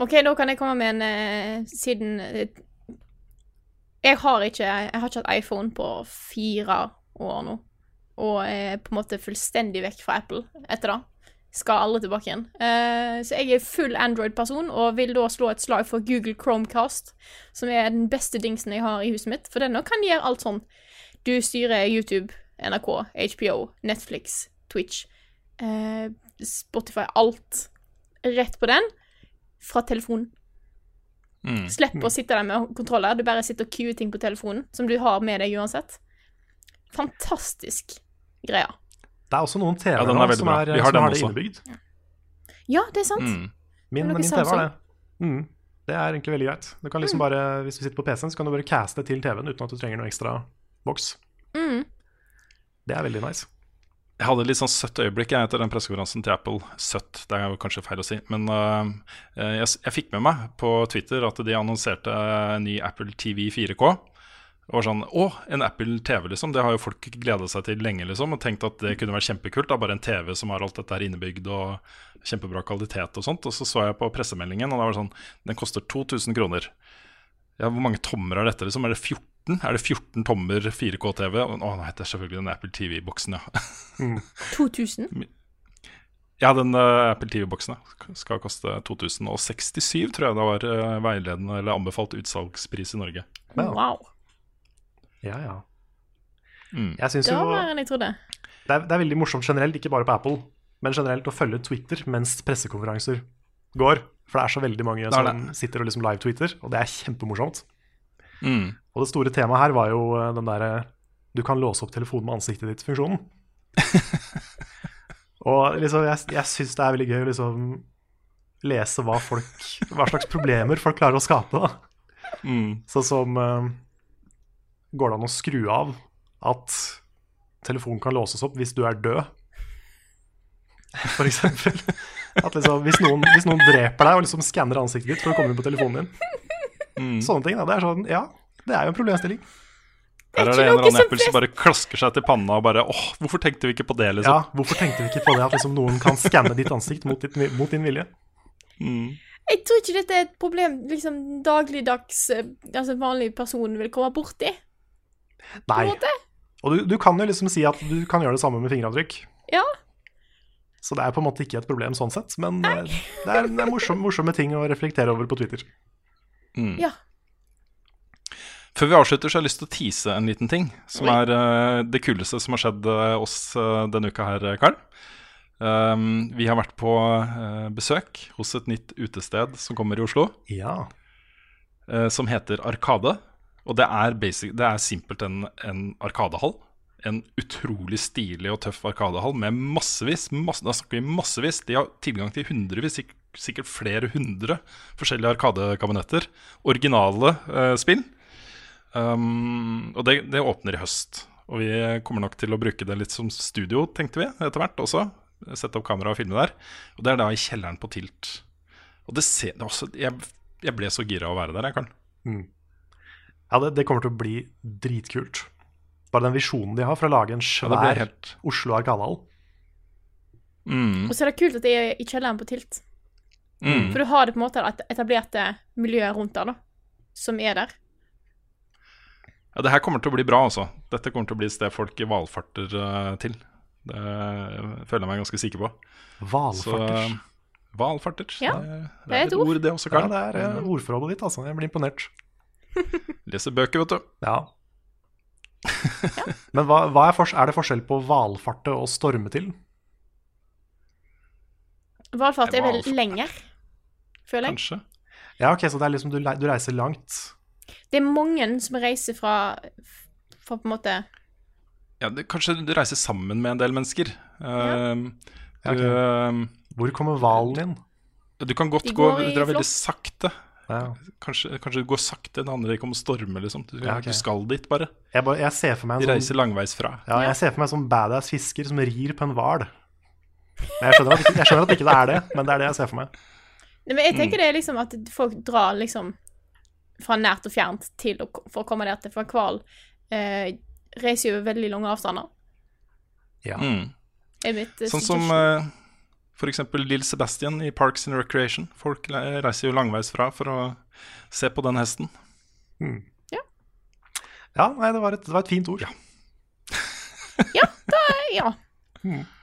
OK, da kan jeg komme med en Siden Jeg har ikke Jeg har ikke hatt iPhone på fire år nå. Og er på en måte fullstendig vekk fra Apple etter det. Skal alle tilbake igjen. Uh, så jeg er full Android-person, og vil da slå et slag for Google Chromecast, som er den beste dingsen jeg har i huset mitt. For den kan gjøre alt sånn. Du styrer YouTube, NRK, HBO, Netflix, Twitch, uh, Spotify, alt rett på den fra telefonen. Mm. Slipp å sitte der med kontroller. Du bare sitter og queuer ting på telefonen, som du har med deg uansett. Fantastisk greie. Det er også noen TV-er Ja, er som, er, har som har det innebygd. Ja, det er sant. Mm. Min, min TV har det. Mm. Det er egentlig veldig greit. Du kan liksom bare, Hvis du sitter på PC-en, så kan du bare caste til TV-en uten at du trenger noe ekstra boks. Mm. Det er veldig nice. Jeg hadde et litt sånn søtt øyeblikk jeg, etter den pressekonferansen til Apple. Søtt, det er kanskje feil å si. Men uh, jeg, jeg fikk med meg på Twitter at de annonserte en ny Apple TV 4K. Og var sånn Å, en Apple TV, liksom. Det har jo folk gleda seg til lenge, liksom. Og tenkt at det kunne vært kjempekult. da, Bare en TV som har alt dette her innebygd og kjempebra kvalitet og sånt. Og så så jeg på pressemeldingen, og da var det sånn Den koster 2000 kroner. Ja, Hvor mange tommer er dette, liksom? Er det 14? Er det 14 tommer 4K-TV? Å nei, det er selvfølgelig den Apple TV-boksen, ja. 2000. Ja, den uh, Apple TV-boksen skal koste 2067, tror jeg det var uh, veiledende eller anbefalt utsalgspris i Norge. Wow. Wow. Ja, ja. Mm. Det jo var mer enn jeg trodde. det er, det er veldig morsomt generelt, ikke bare på Apple, men generelt å følge Twitter mens pressekonferanser går. For det er så veldig mange som sitter og liksom live-tweeter, og det er kjempemorsomt. Mm. Og det store temaet her var jo eh, den derre du kan låse opp telefonen med ansiktet ditt-funksjonen. og liksom, jeg, jeg syns det er veldig gøy å liksom lese hva folk Hva slags problemer folk klarer å skape. da. Mm. Sånn som uh, Går det an å skru av at telefonen kan låses opp hvis du er død? for eksempel. At liksom, hvis, noen, hvis noen dreper deg og liksom skanner ansiktet ditt for å komme inn på telefonen din. Sånne ting. Da. Det er sånn, ja, det er jo en problemstilling. Her er det en eller annen eple som bare klasker seg til panna og bare åh, hvorfor tenkte vi ikke på det, Ja, liksom? Hvorfor tenkte vi ikke på det at liksom noen kan skanne ditt ansikt mot, ditt, mot din vilje? Jeg tror ikke dette er et problem liksom dagligdags eh, Altså vanlig person vil komme borti. På Nei. en måte. Og du, du kan jo liksom si at du kan gjøre det samme med fingeravtrykk. Ja. Så det er på en måte ikke et problem sånn sett, men Nei. det er, det er morsom, morsomme ting å reflektere over på Twitter. Ja. Før vi avslutter, så har jeg lyst til å tease en liten ting. Som Oi. er uh, det kuleste som har skjedd uh, oss uh, denne uka her, Karl. Um, vi har vært på besøk hos et nytt utested som kommer i Oslo, Ja. eh, som heter Arkade. Og det er, basic, det er simpelt en, en arkadehall. En utrolig stilig og tøff arkadehall med massevis masse, Da snakker vi massevis. De har tilgang til hundrevis, sik sikkert flere hundre forskjellige arkadekabinetter. Originale eh, spill. Um, og det, det åpner i høst. Og vi kommer nok til å bruke det litt som studio, tenkte vi, etter hvert også. Sette opp kamera og filme der. Og det er da i kjelleren på Tilt. Og det ser, det også, jeg, jeg ble så gira av å være der, jeg, Karl. Ja, det, det kommer til å bli dritkult. Bare den visjonen de har for å lage en svær ja, helt Oslo Arkadehall. mm, Og så er det kult at det er i kjelleren på Tilt. Mm. For du har det på en måte et etablerte miljøet rundt der, da. Som er der. Ja, det her kommer til å bli bra, altså. Dette kommer til å bli et sted folk valfarter eh, til. Det føler jeg meg ganske sikker på. Så Hvalfarters. eh, valfarter. Ja, det, det er et ord. det også, Ja, det er eh, ordforrådet ditt, altså. Jeg blir imponert. Leser bøker, vet du. Ja. Men hva, hva er, er det forskjell på valfarte og storme til? Valfart er vel Valfart. lenger, føler jeg. Kanskje. Ja, ok, så det er liksom du, du reiser langt. Det er mange som reiser fra, fra på en måte Ja, det, kanskje du reiser sammen med en del mennesker. Eh, Ja, du, eh, Hvor kommer hvalen inn? du kan godt gå Du drar dra veldig sakte. Ja. Kanskje, kanskje du går sakte. Det handler ikke om å storme, liksom. Du, Ja, okay. du skal dit, bare. Jeg, bare, jeg ser for meg De en reiser sånn, langveisfra. ja, jeg ser for meg en sånn badass fisker som rir på en hval. Men Jeg skjønner, at, ikke- jeg skjønner at ikke det er det, men det er det jeg ser for meg. Nei, men jeg tenker det er liksom at folk drar liksom fra nært og fjernt til for å komme der til. For hval eh, reiser jo veldig lange avstander. Ja. Mm. Er mitt eh, Sånn som uh, f.eks. Lill Sebastian i Parks and Recreation. Folk reiser jo langveisfra for å se på den hesten. Ja, ja. nei, det var et, det var et fint ord. Ja. Ja. ja. Og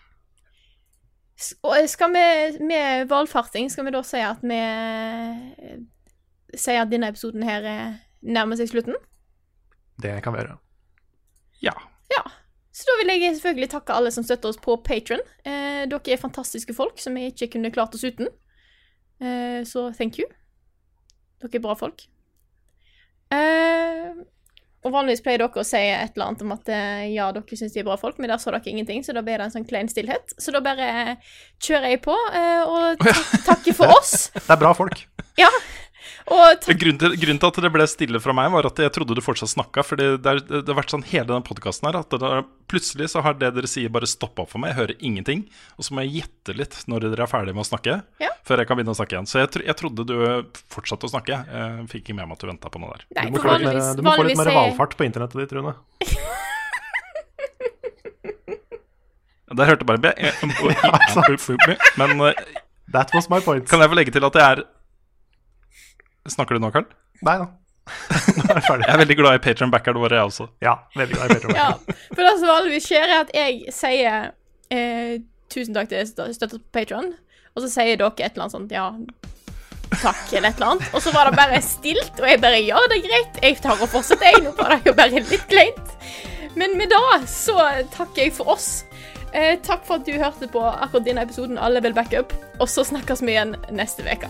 skal vi med valfarting, skal vi da si at vi eh, sier at denne episoden her eh, nærmer seg slutten? Det kan vi gjøre. Ja. Ja. Så da vil jeg selvfølgelig takke alle som støtter oss på Patron. Eh, dere er fantastiske folk som vi ikke kunne klart oss uten. Eh, så thank you. Dere er bra folk. Eh, og vanligvis pleier dere å si et eller annet om at eh, ja, dere syns de er bra folk, men der så dere ingenting, så da ble det en sånn klein stillhet. Så da bare kjører jeg på eh, og takker for oss. Det er bra folk. Ja. Og takk Grunnen til, grunnen til at det ble stille fra meg, var at jeg trodde du fortsatt snakka. For det, det har vært sånn hele den podkasten her at det plutselig så har det dere sier, bare stoppa opp for meg. Jeg hører ingenting. Og så må jeg gjette litt når dere er ferdige med å snakke, Ja. før jeg kan begynne å snakke igjen. Så jeg, jeg trodde du fortsatte å snakke. Jeg fikk ikke med meg at du venta på noe der. Nei, Du må litt mer, vanligvis, du må få litt mer valfart på internettet ditt, Rune. Der hørte bare Men eh, That was my point. kan jeg få legge til at jeg er Snakker du nå, Karl? Nei da. Nå er jeg ferdig. Jeg er veldig glad i Patron-backerne våre, jeg også. Ja, veldig glad i Peter Ja, for det som vanligvis skjer, er at jeg sier eh, tusen takk til stø- støtter på Patron, og så sier dere et eller annet sånt ja, takk, eller et eller annet. Og så var det bare stilt, og jeg bare ja, det er greit, jeg tar og fortsetter, jeg. Nå var det jo bare litt kleint. Men med det så takker jeg for oss. Eh, takk for at du hørte på akkurat denne episoden Alle vil backup, og så snakkes vi igjen neste uke.